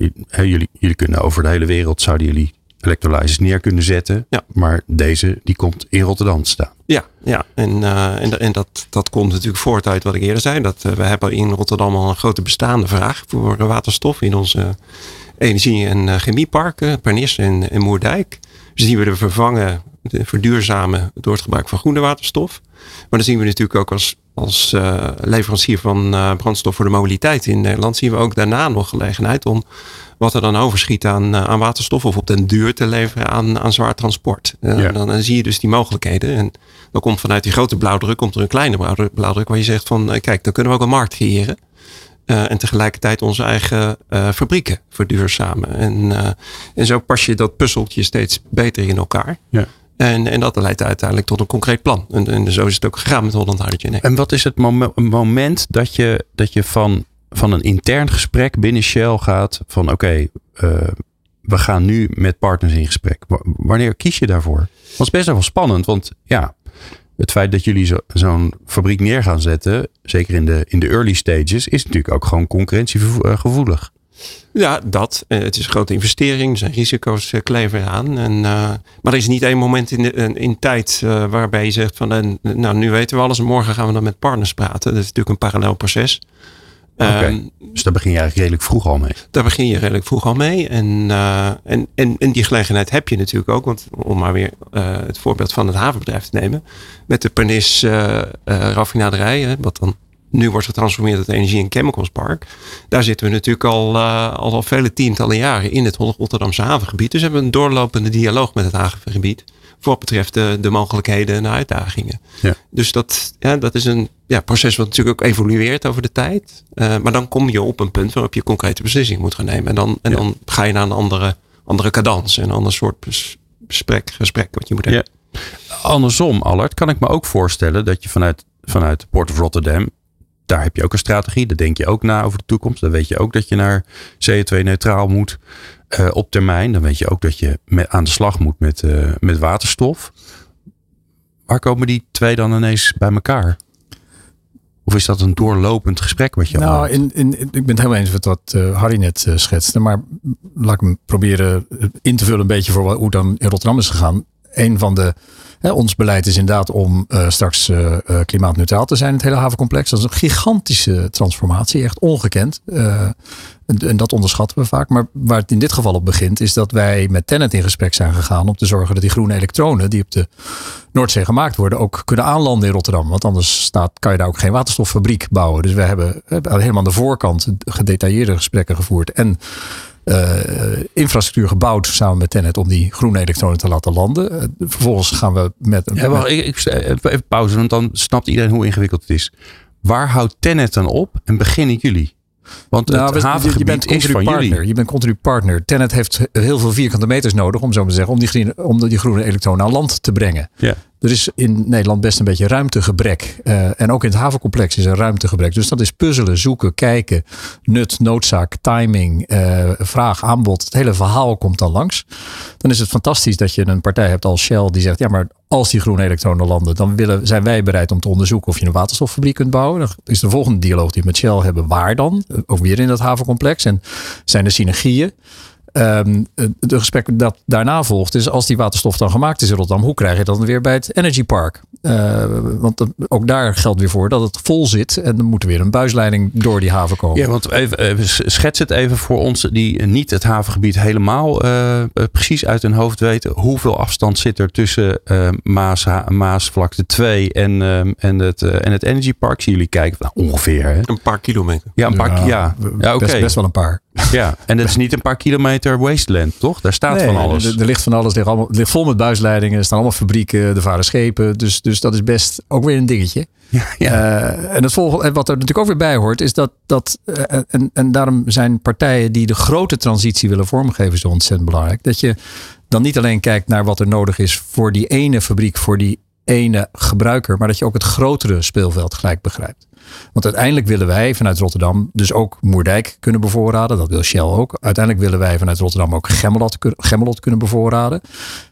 jullie, jullie kunnen over de hele wereld, zouden jullie electrolyzers neer kunnen zetten. Ja. Maar deze, die komt in Rotterdam te staan. Ja, ja. En, uh, en, en dat, dat komt natuurlijk voort uit wat ik eerder zei. Dat, uh, we hebben in Rotterdam al een grote bestaande vraag voor waterstof in onze energie- en uh, chemieparken, Pernis en, en Moerdijk. Dus die we vervangen, verduurzamen door het gebruik van groene waterstof. Maar dan zien we natuurlijk ook als als uh, leverancier van uh, brandstof voor de mobiliteit in Nederland zien we ook daarna nog gelegenheid om wat er dan overschiet aan, uh, aan waterstof of op den duur te leveren aan, aan zwaar transport. Ja. Dan, dan, zie je dus die mogelijkheden. En dan komt vanuit die grote blauwdruk komt er een kleine blauwdruk, waar je zegt van kijk, dan kunnen we ook een markt creëren. en tegelijkertijd onze eigen fabrieken verduurzamen. En, en zo pas je dat puzzeltje steeds beter in elkaar. Ja. En, en dat leidt uiteindelijk tot een concreet plan. En, zo is het ook gegaan met Holland Hydrogen. En wat is het moment dat je, dat je van, van een intern gesprek binnen Shell gaat van oké, uh, we gaan nu met partners in gesprek. Wanneer kies je daarvoor? Dat is best wel spannend, want ja, het feit dat jullie zo, zo'n fabriek neer gaan zetten, zeker in de, in de early stages, is natuurlijk ook gewoon concurrentiegevoelig. Ja, dat. Eh, het is een grote investering. Er zijn risico's uh, kleven aan. En, uh, maar er is niet één moment in, de, in tijd waarbij je zegt van nou nu weten we alles en morgen gaan we dan met partners praten. Dat is natuurlijk een parallel proces. Okay. Um, dus daar begin je eigenlijk redelijk vroeg al mee. Daar begin je redelijk vroeg al mee. En, en, en, en die gelegenheid heb je natuurlijk ook. Want om maar weer het voorbeeld van het havenbedrijf te nemen. Met de Pernis raffinaderij, wat dan nu wordt getransformeerd tot energie- en chemicals park. Daar zitten we natuurlijk al, uh, al, al vele tientallen jaren in het Rotterdamse havengebied. Dus hebben we een doorlopende dialoog met het havengebied. Voor wat betreft de, de mogelijkheden en de uitdagingen. Ja. Dus dat, ja, dat is een ja, proces wat natuurlijk ook evolueert over de tijd. Uh, maar dan kom je op een punt waarop je concrete beslissingen moet gaan nemen. En dan, en ja. dan ga je naar een andere, andere cadans. Een ander soort gesprek, gesprek wat je moet hebben. Ja. Andersom, Allard, kan ik me ook voorstellen dat je vanuit, vanuit Port of Rotterdam daar heb je ook een strategie. Daar denk je ook na over de toekomst. Dan weet je ook dat je naar CO2-neutraal moet uh, op termijn. Dan weet je ook dat je met, aan de slag moet met, uh, met waterstof. Waar komen die twee dan ineens bij elkaar? Of is dat een doorlopend gesprek wat je Nou, in, in, ik ben het helemaal eens met wat uh, Harry net schetste. Maar laat ik hem proberen in te vullen een beetje voor hoe dan in Rotterdam is gegaan. Een van de ons beleid is inderdaad om uh, straks uh, klimaatneutraal te zijn het hele havencomplex. Dat is een gigantische transformatie, echt ongekend. En, en, dat onderschatten we vaak. Maar waar het in dit geval op begint, is dat wij met Tennet in gesprek zijn gegaan om te zorgen dat die groene elektronen die op de Noordzee gemaakt worden, ook kunnen aanlanden in Rotterdam. Want anders staat, kan je daar ook geen waterstoffabriek bouwen. Dus we hebben, we hebben helemaal aan de voorkant gedetailleerde gesprekken gevoerd. En infrastructuur gebouwd samen met Tenet om die groene elektronen te laten landen. vervolgens gaan we met. Ja, wacht, ik, ik, even pauze, want dan snapt iedereen hoe ingewikkeld het is. Waar houdt Tenet dan op en beginnen jullie? Want nou, het havengebied je bent is van partner. jullie. Je bent continu partner. Tenet heeft heel veel vierkante meters nodig, om zo maar te zeggen, om die, groene- om die groene elektronen aan land te brengen. Ja. Er is in Nederland best een beetje ruimtegebrek. Eh, en ook in het havencomplex is er ruimtegebrek. Dus dat is puzzelen, zoeken, kijken, nut, noodzaak, timing, eh, vraag, aanbod. Het hele verhaal komt dan langs. Dan is het fantastisch dat je een partij hebt als Shell die zegt: ja, maar als die groene elektronen landen, dan willen, zijn wij bereid om te onderzoeken of je een waterstoffabriek kunt bouwen. Dan is de volgende dialoog die we met Shell hebben. Waar dan? Ook weer in dat havencomplex. En zijn er synergieën? Ehm, de gesprek dat daarna volgt is als die waterstof dan gemaakt is in Rotterdam, hoe krijg je dat dan weer bij het Energy Park? Eh, want dan- ook daar geldt weer voor dat het vol zit en dan moet er weer een buisleiding door die haven komen. Ja, want even, even schets het even voor ons die niet het havengebied helemaal eh, eh, precies uit hun hoofd weten. Hoeveel afstand zit er tussen eh, Maas, Maasvlakte 2 en, eh, en, het, en het Energy Park? Zien jullie kijken? Nou, ongeveer. Hè? Een paar kilometer. Ja, een paar. Ja, ja, oké. best, best wel een paar. Ja, en dat is niet een paar kilometer wasteland, toch? Daar staat Nee, van alles. Er, er ligt van alles. Er ligt, allemaal, het ligt vol met buisleidingen. Er staan allemaal fabrieken. Er varen schepen. Dus, dus dat is best ook weer een dingetje. Eh, en het volgende, en wat er natuurlijk ook weer bij hoort, is dat. dat eh, en, en daarom zijn partijen die de grote transitie willen vormgeven zo ontzettend belangrijk. Dat je dan niet alleen kijkt naar wat er nodig is voor die ene fabriek, voor die ene gebruiker, maar dat je ook het grotere speelveld gelijk begrijpt. Want uiteindelijk willen wij vanuit Rotterdam dus ook Moerdijk kunnen bevoorraden. Dat wil Shell ook. Uiteindelijk willen wij vanuit Rotterdam ook Gemmelot, kun- Gemmelot kunnen bevoorraden.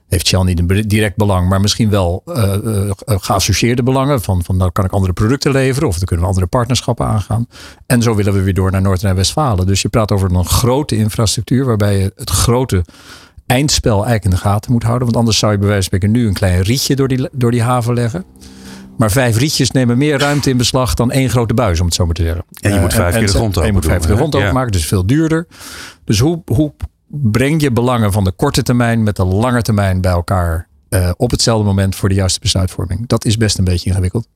Heeft Shell niet een direct belang, maar misschien wel eh, eh, geassocieerde belangen. Van, van dan kan ik andere producten leveren of dan kunnen we andere partnerschappen aangaan. En zo willen we weer door naar Noord- en Westfalen. Dus je praat over een grote infrastructuur waarbij je het grote eindspel eigenlijk in de gaten moet houden. Want anders zou je bij wijze van spreken nu een klein rietje door die, door die haven leggen. Maar vijf rietjes nemen meer ruimte in beslag dan één grote buis, om het zo maar te zeggen. En je moet Eh, vijf keer de grond en je moet vijf keer de grond openmaken, dus veel duurder. Dus hoe, hoe breng je belangen van de korte termijn met de lange termijn bij elkaar eh, op hetzelfde moment voor de juiste besluitvorming? Dat is best een beetje ingewikkeld.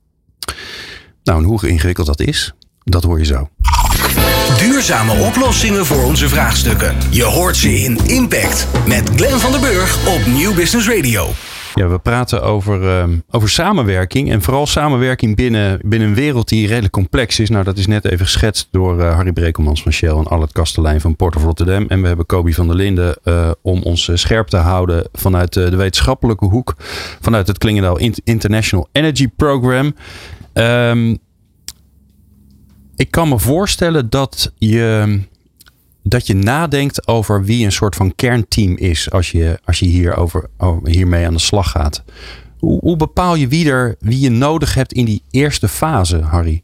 Nou, en hoe ingewikkeld dat is, dat hoor je zo. Duurzame oplossingen voor onze vraagstukken. Je hoort ze in Impact met Glenn van der Burg op Nieuw Business Radio. Ja, we praten over, ehm, over samenwerking. En vooral samenwerking binnen, binnen een wereld die redelijk complex is. Nou, dat is net even geschetst door eh, Harry Brekelmans van Shell en Albert Kastelein van Port of Rotterdam. En we hebben Kobi van der Linden eh, om ons eh, scherp te houden vanuit de wetenschappelijke hoek. Vanuit het Klingendaal Int- International Energy Program. Ehm, ik kan me voorstellen dat je, dat je nadenkt over wie een soort van kernteam is als je, als je hierover, over, hiermee aan de slag gaat. Hoe, bepaal je wie, er, wie je nodig hebt in die eerste fase, Harry?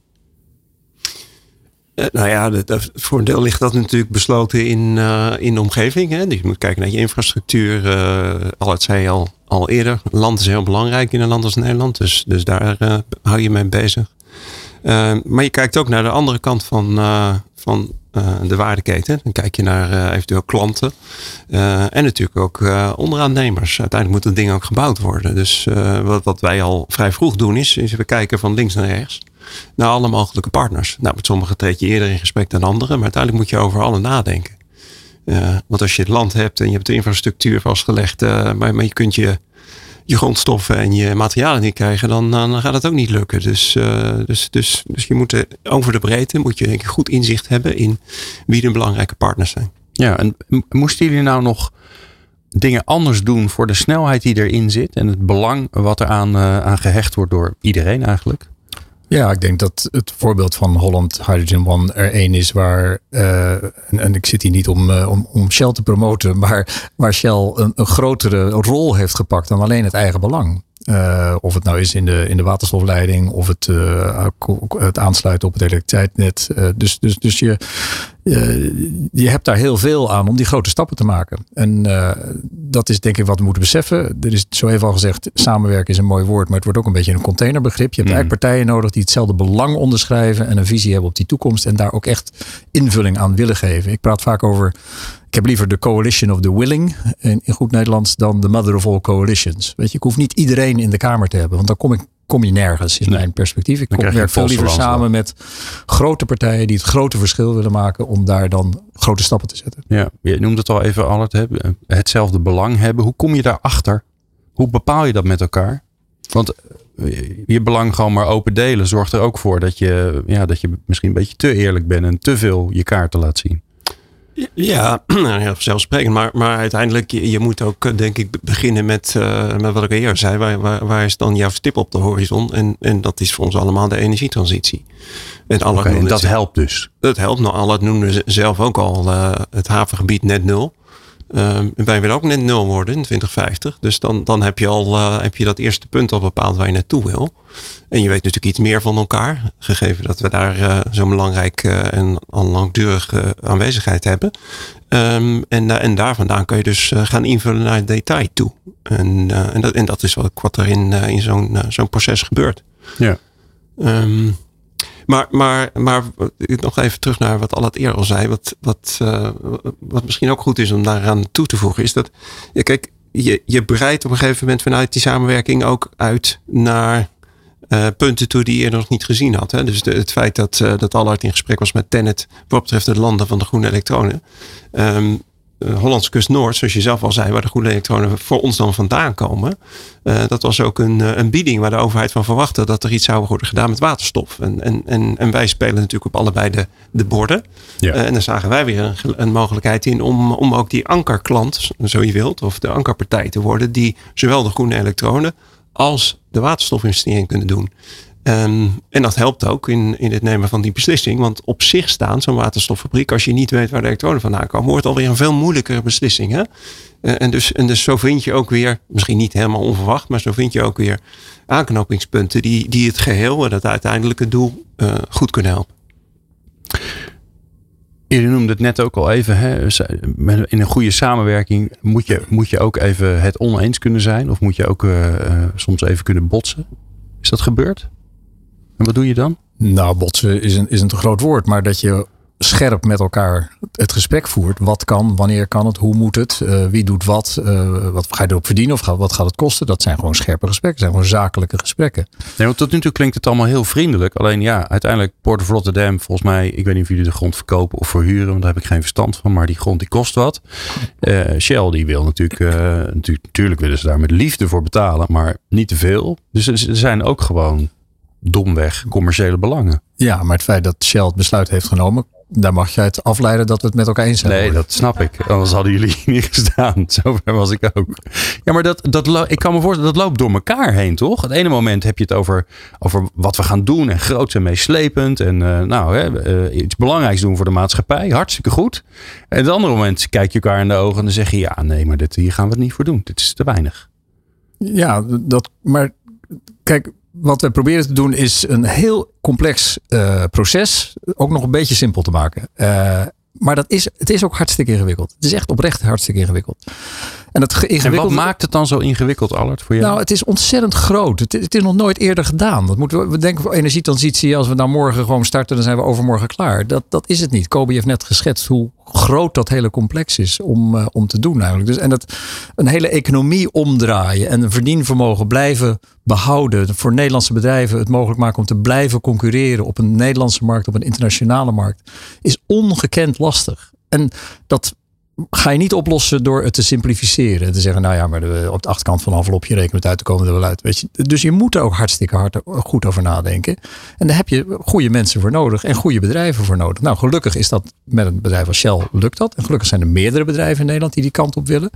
Eh, nou ja, dat- voor deel ligt dat natuurlijk besloten in, eh, in de omgeving. Hè. Dus je moet kijken naar je infrastructuur. eh al het zei je al, al eerder. Land is heel belangrijk in een land als Nederland. Dus, dus daar hou je mee bezig. Maar je kijkt ook naar de andere kant van, van de waardeketen. Dan kijk je naar eh, eventueel klanten. Eh, en natuurlijk ook eh, onderaannemers. Uiteindelijk moet het ding ook gebouwd worden. Dus eh, wat, wat wij al vrij vroeg doen is, is we kijken van links naar rechts naar alle mogelijke partners. Nou, met sommigen treed je eerder in gesprek dan anderen, maar uiteindelijk moet je over alle nadenken. Eh, want als je het land hebt en je hebt de infrastructuur vastgelegd, eh, maar, maar je kunt je, je grondstoffen en je materialen niet krijgen, dan, dan gaat het ook niet lukken. Dus, eh, dus, dus, dus je moet eh, over de breedte moet je denk ik goed inzicht hebben in wie de belangrijke partners zijn. Ja, en moesten jullie nou nog dingen anders doen voor de snelheid die erin zit en het belang wat er aan, eh, aan gehecht wordt door iedereen eigenlijk? Ja, ik denk dat het voorbeeld van Holland Hydrogen One er één is waar, eh, en, ik zit hier niet om, eh, om, om Shell te promoten, maar waar Shell een, een grotere rol heeft gepakt dan alleen het eigen belang. Eh, of het nou is in de, in de waterstofleiding of het, eh, ko- het aansluiten op het elektriciteitsnet. Eh, dus dus, dus je, je hebt daar heel veel aan om die grote stappen te maken. En dat is denk ik wat we moeten beseffen. Er is zo even al gezegd, samenwerken is een mooi woord, maar het wordt ook een beetje een containerbegrip. Je hebt Mm. eigenlijk partijen nodig die hetzelfde belang onderschrijven en een visie hebben op die toekomst en daar ook echt invulling aan willen geven. Ik praat vaak over ik heb liever de coalition of the willing in, in goed Nederlands dan de mother of all coalitions. Weet je, ik hoef niet iedereen in de Kamer te hebben, want dan kom ik kom je nergens in Nee. mijn perspectief. Ik kom, werk veel liever samen met grote partijen die het grote verschil willen maken om daar dan grote stappen te zetten. Ja, je noemt het al even, Allard, hè, hetzelfde belang hebben. Hoe kom je daarachter? Hoe bepaal je dat met elkaar? Want eh, je belang gewoon maar open delen zorgt er ook voor dat je, ja, dat je misschien een beetje te eerlijk bent en te veel je kaarten laat zien. Ja, nou ja, zelfsprekend. Maar, maar uiteindelijk, je, je moet ook eh, denk ik be- beginnen met, eh, met wat ik eerder zei. Waar, waar, waar is dan jouw stip op de horizon? En, en dat is voor ons allemaal de energietransitie. En alle Oké, en dat helpt dus. Dat helpt. Nou, al het noemde ze zelf ook al eh, het havengebied net nul. Ehm, wij willen ook net nul worden in 2050. Dus dan, dan heb je al eh, heb je dat eerste punt al bepaald waar je naartoe wil. En je weet natuurlijk iets meer van elkaar. Gegeven dat we daar eh, zo'n belangrijk eh, en al langdurige aanwezigheid hebben. Ehm, en, en daar vandaan kun je dus eh, gaan invullen naar het detail toe. En, en, dat, en dat is wat, wat er in, in zo'n zo'n proces gebeurt. Ja. Ehm, maar, maar, maar nog even terug naar wat Al het eerder al zei. Wat, wat, eh, wat misschien ook goed is om daaraan toe te voegen. Is dat, kijk, je, je breidt op een gegeven moment vanuit die samenwerking ook uit naar eh, punten toe die je eerder nog niet gezien had. Hè? Dus de- het feit dat, eh dat Allard in gesprek was met Tennet wat betreft het landen van de groene elektronen. Eh, Hollandse kust Noord, zoals je zelf al zei, waar de groene elektronen voor ons dan vandaan komen. Eh, dat was ook een, eh, een bieding waar de overheid van verwachtte dat er iets zou worden gedaan met waterstof. En, en, en, en wij spelen natuurlijk op allebei de, de borden. Ja. Eh, en dan zagen wij weer een mogelijkheid in om, om ook die ankerklant, zo je wilt, of de ankerpartij te worden, die zowel de groene elektronen als de waterstofinvestering kunnen doen. Ehm, en dat helpt ook in, in het nemen van die beslissing. Want op zich staan zo'n waterstoffabriek, als je niet weet waar de elektronen vandaan komen, wordt alweer een veel moeilijkere beslissing. Hè? Eh, en, dus, en dus zo vind je ook weer, misschien niet helemaal onverwacht, maar zo vind je ook weer aanknopingspunten die, die het geheel en het uiteindelijke doel eh, goed kunnen helpen. Je noemde het net ook al even. Hè? In een goede samenwerking moet je, moet je ook even het oneens kunnen zijn. Of moet je ook eh, soms even kunnen botsen. Is dat gebeurd? En wat doe je dan? Nou, botsen is een, is een te groot woord, maar dat je scherp met elkaar het gesprek voert. Wat kan, wanneer kan het, hoe moet het, eh, wie doet wat, eh, wat ga je erop verdienen of wat gaat het kosten? Dat zijn gewoon scherpe gesprekken, dat zijn gewoon zakelijke gesprekken. Nee, want tot nu toe klinkt het allemaal heel vriendelijk. Alleen ja, uiteindelijk Port of Rotterdam, volgens mij, ik weet niet of jullie de grond verkopen of verhuren, want daar heb ik geen verstand van, maar die grond die kost wat. Eh, Shell die wil natuurlijk, natuurlijk, natuurlijk willen ze daar met liefde voor betalen, maar niet te veel. Dus er zijn ook gewoon domweg commerciële belangen. Ja, maar het feit dat Shell het besluit heeft genomen, daar mag je uit afleiden dat we het met elkaar eens zijn. Nee, dat snap ik. Anders hadden jullie hier niet gestaan. Zover was ik ook. Ja, maar dat, dat, ik kan me voorstellen, dat loopt door elkaar heen, toch? Het ene moment heb je het over, over wat we gaan doen en groot en meeslepend. En eh, nou, hè, eh, iets belangrijks doen voor de maatschappij. Hartstikke goed. En het andere moment kijk je elkaar in de ogen en dan zeg je, ja, nee, maar dit, hier gaan we het niet voor doen. Dit is te weinig. Ja, dat, maar kijk, wat we proberen te doen is een heel complex eh, proces ook nog een beetje simpel te maken. Eh, maar dat is, het is ook hartstikke ingewikkeld. Het is echt oprecht hartstikke ingewikkeld. En wat maakt het dan zo ingewikkeld, Allard, voor jou? Nou, het is ontzettend groot. Het, het is nog nooit eerder gedaan. Dat moeten we, we denken voor energietransitie. Als we nou morgen gewoon starten, dan zijn we overmorgen klaar. Dat, dat is het niet. Kobe heeft net geschetst hoe groot dat hele complex is om, eh, om te doen eigenlijk. Dus, en dat een hele economie omdraaien en een verdienvermogen blijven behouden. Voor Nederlandse bedrijven het mogelijk maken om te blijven concurreren op een Nederlandse markt, op een internationale markt, is ongekend lastig. En dat ga je niet oplossen door het te simplificeren. Te zeggen, nou ja, maar de- op de achterkant van een envelopje rekenen het uit, dan komen we er wel uit. Weet je? Dus je moet er ook hartstikke hard goed over nadenken. En daar heb je goede mensen voor nodig en goede bedrijven voor nodig. Nou, gelukkig is dat met een bedrijf als Shell lukt dat. En gelukkig zijn er meerdere bedrijven in Nederland die die kant op willen.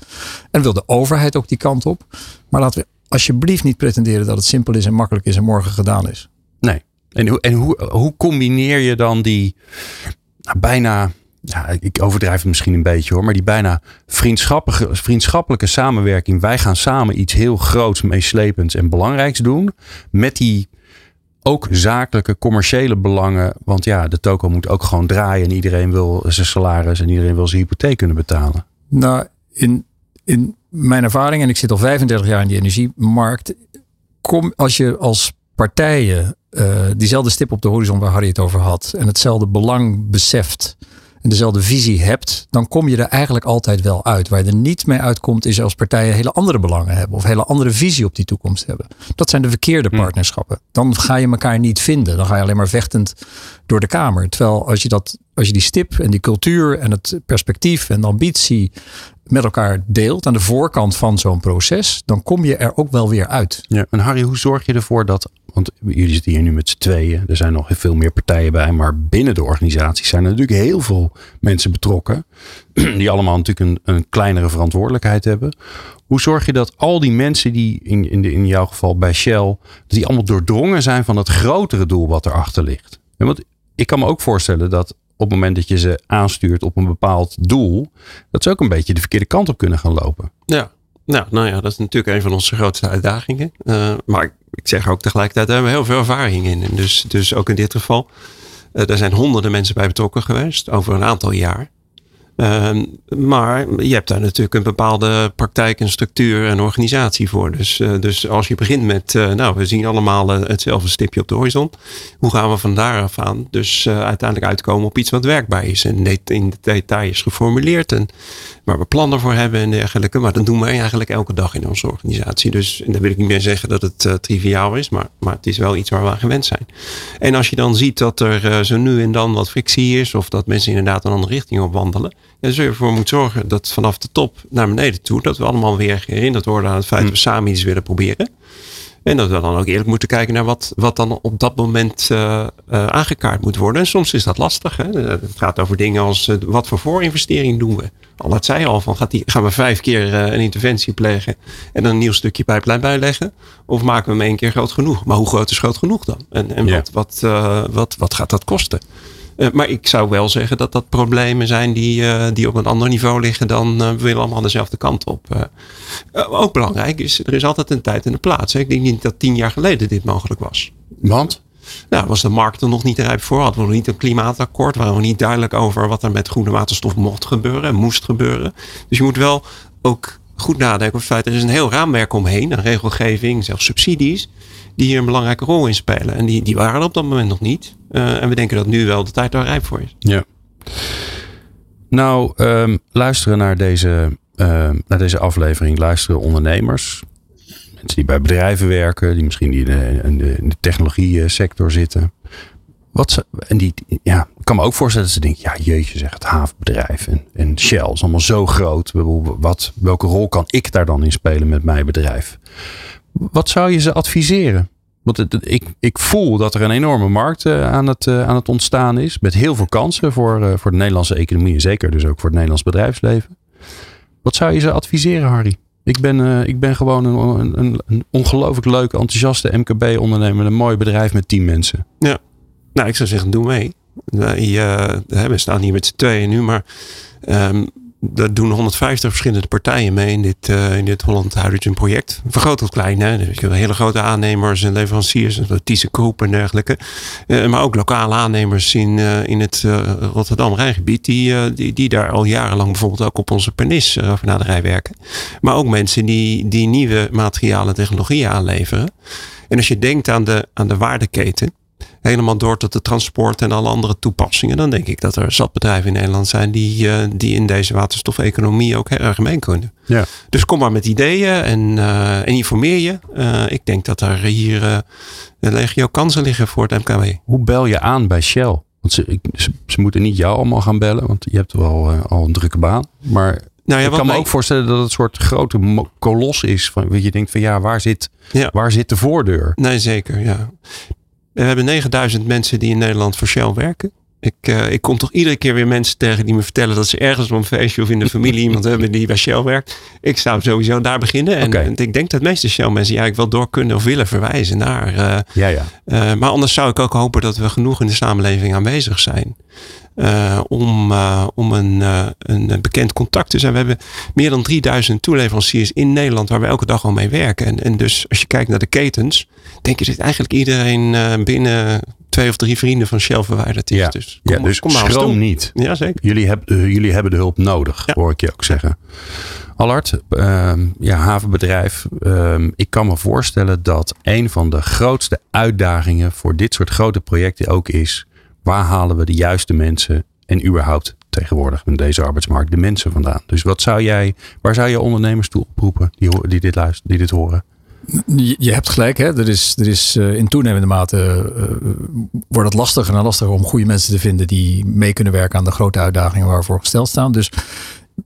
En wil de overheid ook die kant op. Maar laten we alsjeblieft niet pretenderen dat het simpel is en makkelijk is en morgen gedaan is. Nee. En, hoe- en hoe, hoe combineer je dan die nou, bijna, ja, ik overdrijf het misschien een beetje hoor, maar die bijna vriendschappelijke, vriendschappelijke samenwerking. Wij gaan samen iets heel groots, meeslepends en belangrijks doen. Met die ook zakelijke, commerciële belangen. Want ja, de toko moet ook gewoon draaien en iedereen wil zijn salaris en iedereen wil zijn hypotheek kunnen betalen. Nou, in, in mijn ervaring, en ik zit al 35 jaar in die energiemarkt. Kom, als je als partijen eh, diezelfde stip op de horizon waar Harry het over had. En hetzelfde belang beseft. En dezelfde visie hebt, dan kom je er eigenlijk altijd wel uit. Waar je er niet mee uitkomt, is als partijen hele andere belangen hebben of hele andere visie op die toekomst hebben. Dat zijn de verkeerde Hm. partnerschappen. Dan ga je elkaar niet vinden. Dan ga je alleen maar vechtend door de kamer. Terwijl als je, dat, als je die stip en die cultuur en het perspectief en de ambitie met elkaar deelt aan de voorkant van zo'n proces, dan kom je er ook wel weer uit. Ja. En Harry, hoe zorg je ervoor dat. Want jullie zitten hier nu met z'n tweeën. Er zijn nog veel meer partijen bij. Maar binnen de organisatie zijn er natuurlijk heel veel mensen betrokken. Die allemaal natuurlijk een, een kleinere verantwoordelijkheid hebben. Hoe zorg je dat al die mensen die in, in, de, in jouw geval bij Shell. Die allemaal doordrongen zijn van het grotere doel wat erachter ligt. Want ik kan me ook voorstellen dat op het moment dat je ze aanstuurt op een bepaald doel. Dat ze ook een beetje de verkeerde kant op kunnen gaan lopen. Ja, nou, nou ja, dat is natuurlijk een van onze grootste uitdagingen. Uh, maar ik, zeg ook tegelijkertijd, daar hebben we heel veel ervaring in. Dus, dus ook in dit geval, uh, er zijn honderden mensen bij betrokken geweest over een aantal jaar. Uh, maar je hebt daar natuurlijk een bepaalde praktijk en structuur en organisatie voor. Dus, uh, dus als je begint met, nou, we zien allemaal hetzelfde stipje op de horizon. Hoe gaan we van daaraf aan dus uiteindelijk uitkomen op iets wat werkbaar is en in de detail is geformuleerd en waar we plannen voor hebben en dergelijke. Maar dat doen we eigenlijk elke dag in onze organisatie. Dus en daar wil ik niet meer zeggen dat het uh, triviaal is, maar, maar het is wel iets waar we aan gewend zijn. En als je dan ziet dat er uh, zo nu en dan wat frictie is, of dat mensen inderdaad een andere richting op wandelen, dan zul je ervoor moeten zorgen dat vanaf de top naar beneden toe, dat we allemaal weer herinnerd worden aan het feit dat we samen iets willen proberen. En dat we dan ook eerlijk moeten kijken naar wat, wat dan op dat moment uh, uh, aangekaart moet worden. En soms is dat lastig. Hè? Het gaat over dingen als uh, wat voor voorinvestering doen we. Al dat zei al van gaat die, gaan we vijf keer een interventie plegen en dan een nieuw stukje pijplijn bijleggen. Of maken we hem één keer groot genoeg. Maar hoe groot is groot genoeg dan? En, en ja. wat, wat, wat, wat gaat dat kosten? Uh, maar ik zou wel zeggen dat dat problemen zijn die, uh, die op een ander niveau liggen dan uh, we willen allemaal dezelfde kant op. ook belangrijk is, er is altijd een tijd en een plaats. Hè. Ik denk niet dat tien jaar geleden dit mogelijk was. Want? Nou, was de markt er nog niet rijp voor? Hadden we nog niet een klimaatakkoord? Waren we niet duidelijk over wat er met groene waterstof mocht gebeuren en moest gebeuren? Dus je moet wel ook goed nadenken over het feit, er is een heel raamwerk omheen, een regelgeving, zelfs subsidies, die hier een belangrijke rol in spelen. En die, die waren op dat moment nog niet. Uh, en we denken dat nu wel de tijd daar rijp voor is. Ja. Nou, um, luisteren naar deze, uh, naar deze aflevering, luisteren ondernemers. Mensen die bij bedrijven werken, die misschien de, in de, de technologie sector zitten. Wat ze, en die, ja, ik kan me ook voorstellen dat ze denken, ja jeetje zeg, het havenbedrijf en, en Shell is allemaal zo groot. Wat, welke rol kan ik daar dan in spelen met mijn bedrijf? Wat zou je ze adviseren? Want ik, ik voel dat er een enorme markt uh, aan, het, uh, aan het ontstaan is. Met heel veel kansen voor, uh, voor de Nederlandse economie. En zeker dus ook voor het Nederlands bedrijfsleven. Wat zou je ze adviseren, Harry? Ik ben, ik ben gewoon een, een, een ongelooflijk leuke, enthousiaste MKB-ondernemer. Een mooi bedrijf met tien mensen. Ja, nou ik zou zeggen, doe mee. we staan hier met z'n tweeën nu, maar... Um, daar doen 150 verschillende partijen mee in dit, uh, in dit Holland Hydrogen project. Van groot tot klein. Hè? Dus hele grote aannemers en leveranciers, ThyssenKrupp en dergelijke. Uh, maar ook lokale aannemers in, uh, in het Rotterdam-Rijngebied. Die, die, die daar al jarenlang bijvoorbeeld ook op onze pernis naderij werken. Maar ook mensen die, die nieuwe materialen en technologieën aanleveren. En als je denkt aan de, aan de waardeketen helemaal door tot de transport en alle andere toepassingen. Dan denk ik dat er zat bedrijven in Nederland zijn die, uh, die in deze waterstofeconomie ook heel erg mee kunnen. Ja. Dus kom maar met ideeën en, uh, en informeer je. Uh, ik denk dat er hier een legio kansen liggen voor het MKW. Hoe bel je aan bij Shell? Want ze, ze, ze moeten niet jou allemaal gaan bellen, want je hebt wel al een drukke baan. Maar nou ja, ik kan me ook voorstellen dat het een soort grote kolos is. Van, je denkt van ja, waar zit, ja. waar zit de voordeur? Nee, zeker. Ja. We hebben 9000 mensen die in Nederland voor Shell werken. Ik, uh, ik kom toch iedere keer weer mensen tegen die me vertellen dat ze ergens op een feestje of in de familie iemand hebben die bij Shell werkt. Ik zou sowieso daar beginnen. En, okay. en ik denk dat de meeste Shell mensen eigenlijk wel door kunnen of willen verwijzen naar. Uh, ja, ja. Uh, maar anders zou ik ook hopen dat we genoeg in de samenleving aanwezig zijn. Om, om een, een bekend contact te zijn. We hebben meer dan 3000 toeleveranciers in Nederland waar we elke dag al mee werken. En, en dus als je kijkt naar de ketens, denk je dat eigenlijk iedereen binnen twee of drie vrienden van Shell verwijderd is. Ja, dus kom, ja, dus kom maar schroom niet. Ja, zeker. Jullie, heb, jullie hebben de hulp nodig, Ja. hoor ik je ook zeggen. Allard, ehm, ja, havenbedrijf. ehm, ik kan me voorstellen dat een van de grootste uitdagingen voor dit soort grote projecten ook is. Waar halen we de juiste mensen en überhaupt tegenwoordig in deze arbeidsmarkt de mensen vandaan. Dus wat zou jij, waar zou je ondernemers toe oproepen die, die, dit, luisteren, die dit horen? Je hebt gelijk, hè? Er is, er is uh, in toenemende mate uh, wordt het lastiger en lastiger om goede mensen te vinden die mee kunnen werken aan de grote uitdagingen waarvoor gesteld staan. Dus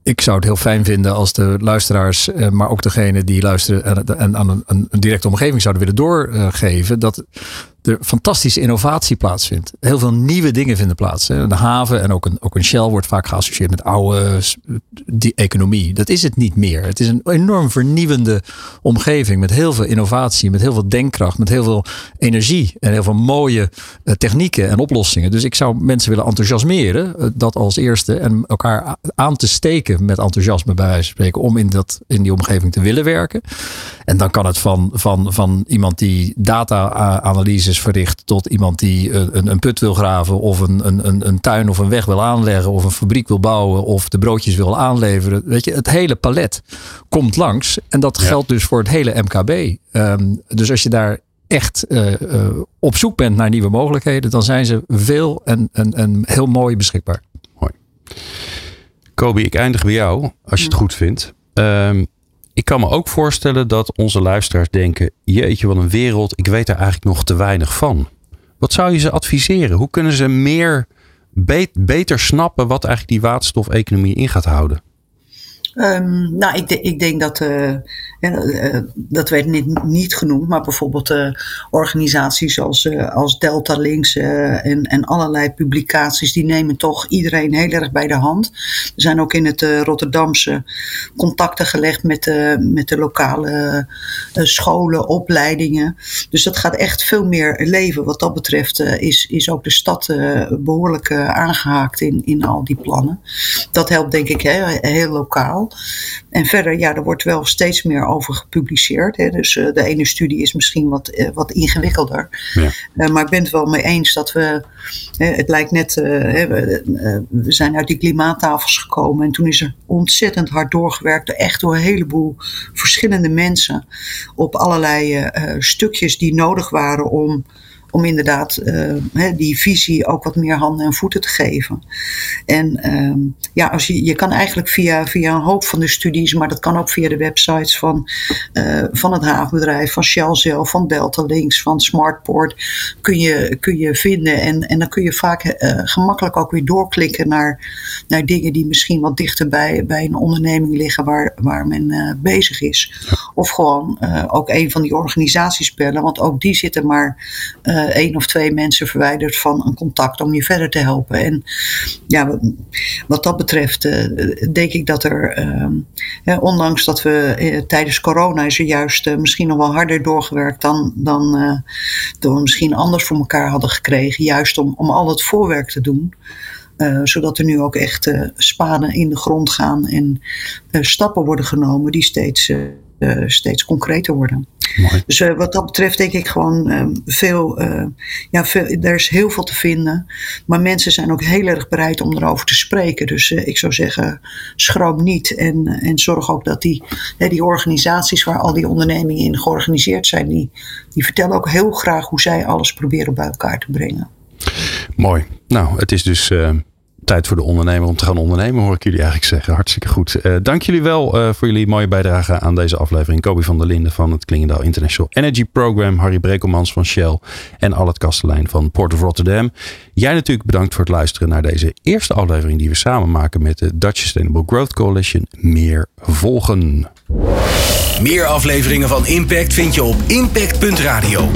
ik zou het heel fijn vinden als de luisteraars, maar ook degene die luisteren en, aan een, directe omgeving zouden willen doorgeven, dat er fantastische innovatie plaatsvindt. Heel veel nieuwe dingen vinden plaats. Hè. De haven en ook een, ook een Shell wordt vaak geassocieerd met oude die economie. Dat is het niet meer. Het is een enorm vernieuwende omgeving met heel veel innovatie, met heel veel denkkracht, met heel veel energie en heel veel mooie uh, technieken en oplossingen. Dus ik zou mensen willen enthousiasmeren, uh, dat als eerste, en elkaar aan te steken met enthousiasme bij wijze van spreken, om in, dat, in die omgeving te willen werken. En dan kan het van, van, van iemand die data-analyse verricht tot iemand die een, een put wil graven of een, een, een tuin of een weg wil aanleggen of een fabriek wil bouwen of de broodjes wil aanleveren. Weet je, het hele palet komt langs en dat geldt dus voor het hele MKB. Um, dus als je daar echt uh, uh, op zoek bent naar nieuwe mogelijkheden, dan zijn ze veel en, en, en heel mooi beschikbaar. Mooi. Kobi, ik eindig bij jou, als je het goed vindt. Um, ik kan me ook voorstellen dat onze luisteraars denken: jeetje, wat een wereld, ik weet er eigenlijk nog te weinig van. Wat zou je ze adviseren? Hoe kunnen ze meer, beter snappen wat eigenlijk die waterstofeconomie in gaat houden? Um, nou, ik, ik, denk dat, uh, dat werd niet, niet genoemd, maar bijvoorbeeld uh, organisaties als, als Delta Links en, en allerlei publicaties, die nemen toch iedereen heel erg bij de hand. Er zijn ook in het Rotterdamse contacten gelegd met, de met de lokale scholen, opleidingen. Dus dat gaat echt veel meer leven. Wat dat betreft is, is ook de stad behoorlijk aangehaakt in, in al die plannen. Dat helpt denk ik heel, heel lokaal. En verder, ja, er wordt wel steeds meer over gepubliceerd. Hè. Dus uh, de ene studie is misschien wat, uh, wat ingewikkelder. Ja. Uh, maar ik ben het wel mee eens dat we. het lijkt net. We, we, zijn uit die klimaattafels gekomen. En toen is er ontzettend hard doorgewerkt. Echt door een heleboel verschillende mensen. Op allerlei stukjes die nodig waren om om inderdaad uh, die visie ook wat meer handen en voeten te geven. En uh, ja, als je, je kan eigenlijk via, via een hoop van de studies, maar dat kan ook via de websites van, uh, van het havenbedrijf, van Shell zelf, van Delta Links, van Smartport, kun je, kun je vinden. En, en dan kun je vaak uh, gemakkelijk ook weer doorklikken naar, naar dingen die misschien wat dichter bij, bij een onderneming liggen waar, waar men bezig is. Of gewoon ook een van die organisaties bellen, want ook die zitten maar uh, één of twee mensen verwijderd van een contact om je verder te helpen. En ja, wat dat betreft uh, denk ik dat er, uh, ondanks dat we uh, tijdens corona is er juist misschien nog wel harder doorgewerkt dan, dan, dan we misschien anders voor elkaar hadden gekregen. Juist om, om al het voorwerk te doen. Zodat er nu ook echt uh, spaden in de grond gaan en stappen worden genomen die steeds, steeds concreter worden. Mooi. Dus uh, wat dat betreft denk ik gewoon uh, veel, uh, ja, veel, er is heel veel te vinden. Maar mensen zijn ook heel erg bereid om erover te spreken. Dus ik zou zeggen, schroom niet. En, en zorg ook dat die, die organisaties waar al die ondernemingen in georganiseerd zijn, die, die vertellen ook heel graag hoe zij alles proberen bij elkaar te brengen. Mooi. Nou, het is dus tijd voor de ondernemer om te gaan ondernemen, hoor ik jullie eigenlijk zeggen. Hartstikke goed. Uh, dank jullie wel uh, voor jullie mooie bijdrage aan deze aflevering. Kobi van der Linden van het Klingendaal International Energy Program. Harry Brekelmans van Shell. En Allet Kastelein van Port of Rotterdam. Jij natuurlijk bedankt voor het luisteren naar deze eerste aflevering die we samen maken met de Dutch Sustainable Growth Coalition. Meer volgen. Meer afleveringen van Impact vind je op impact.radio.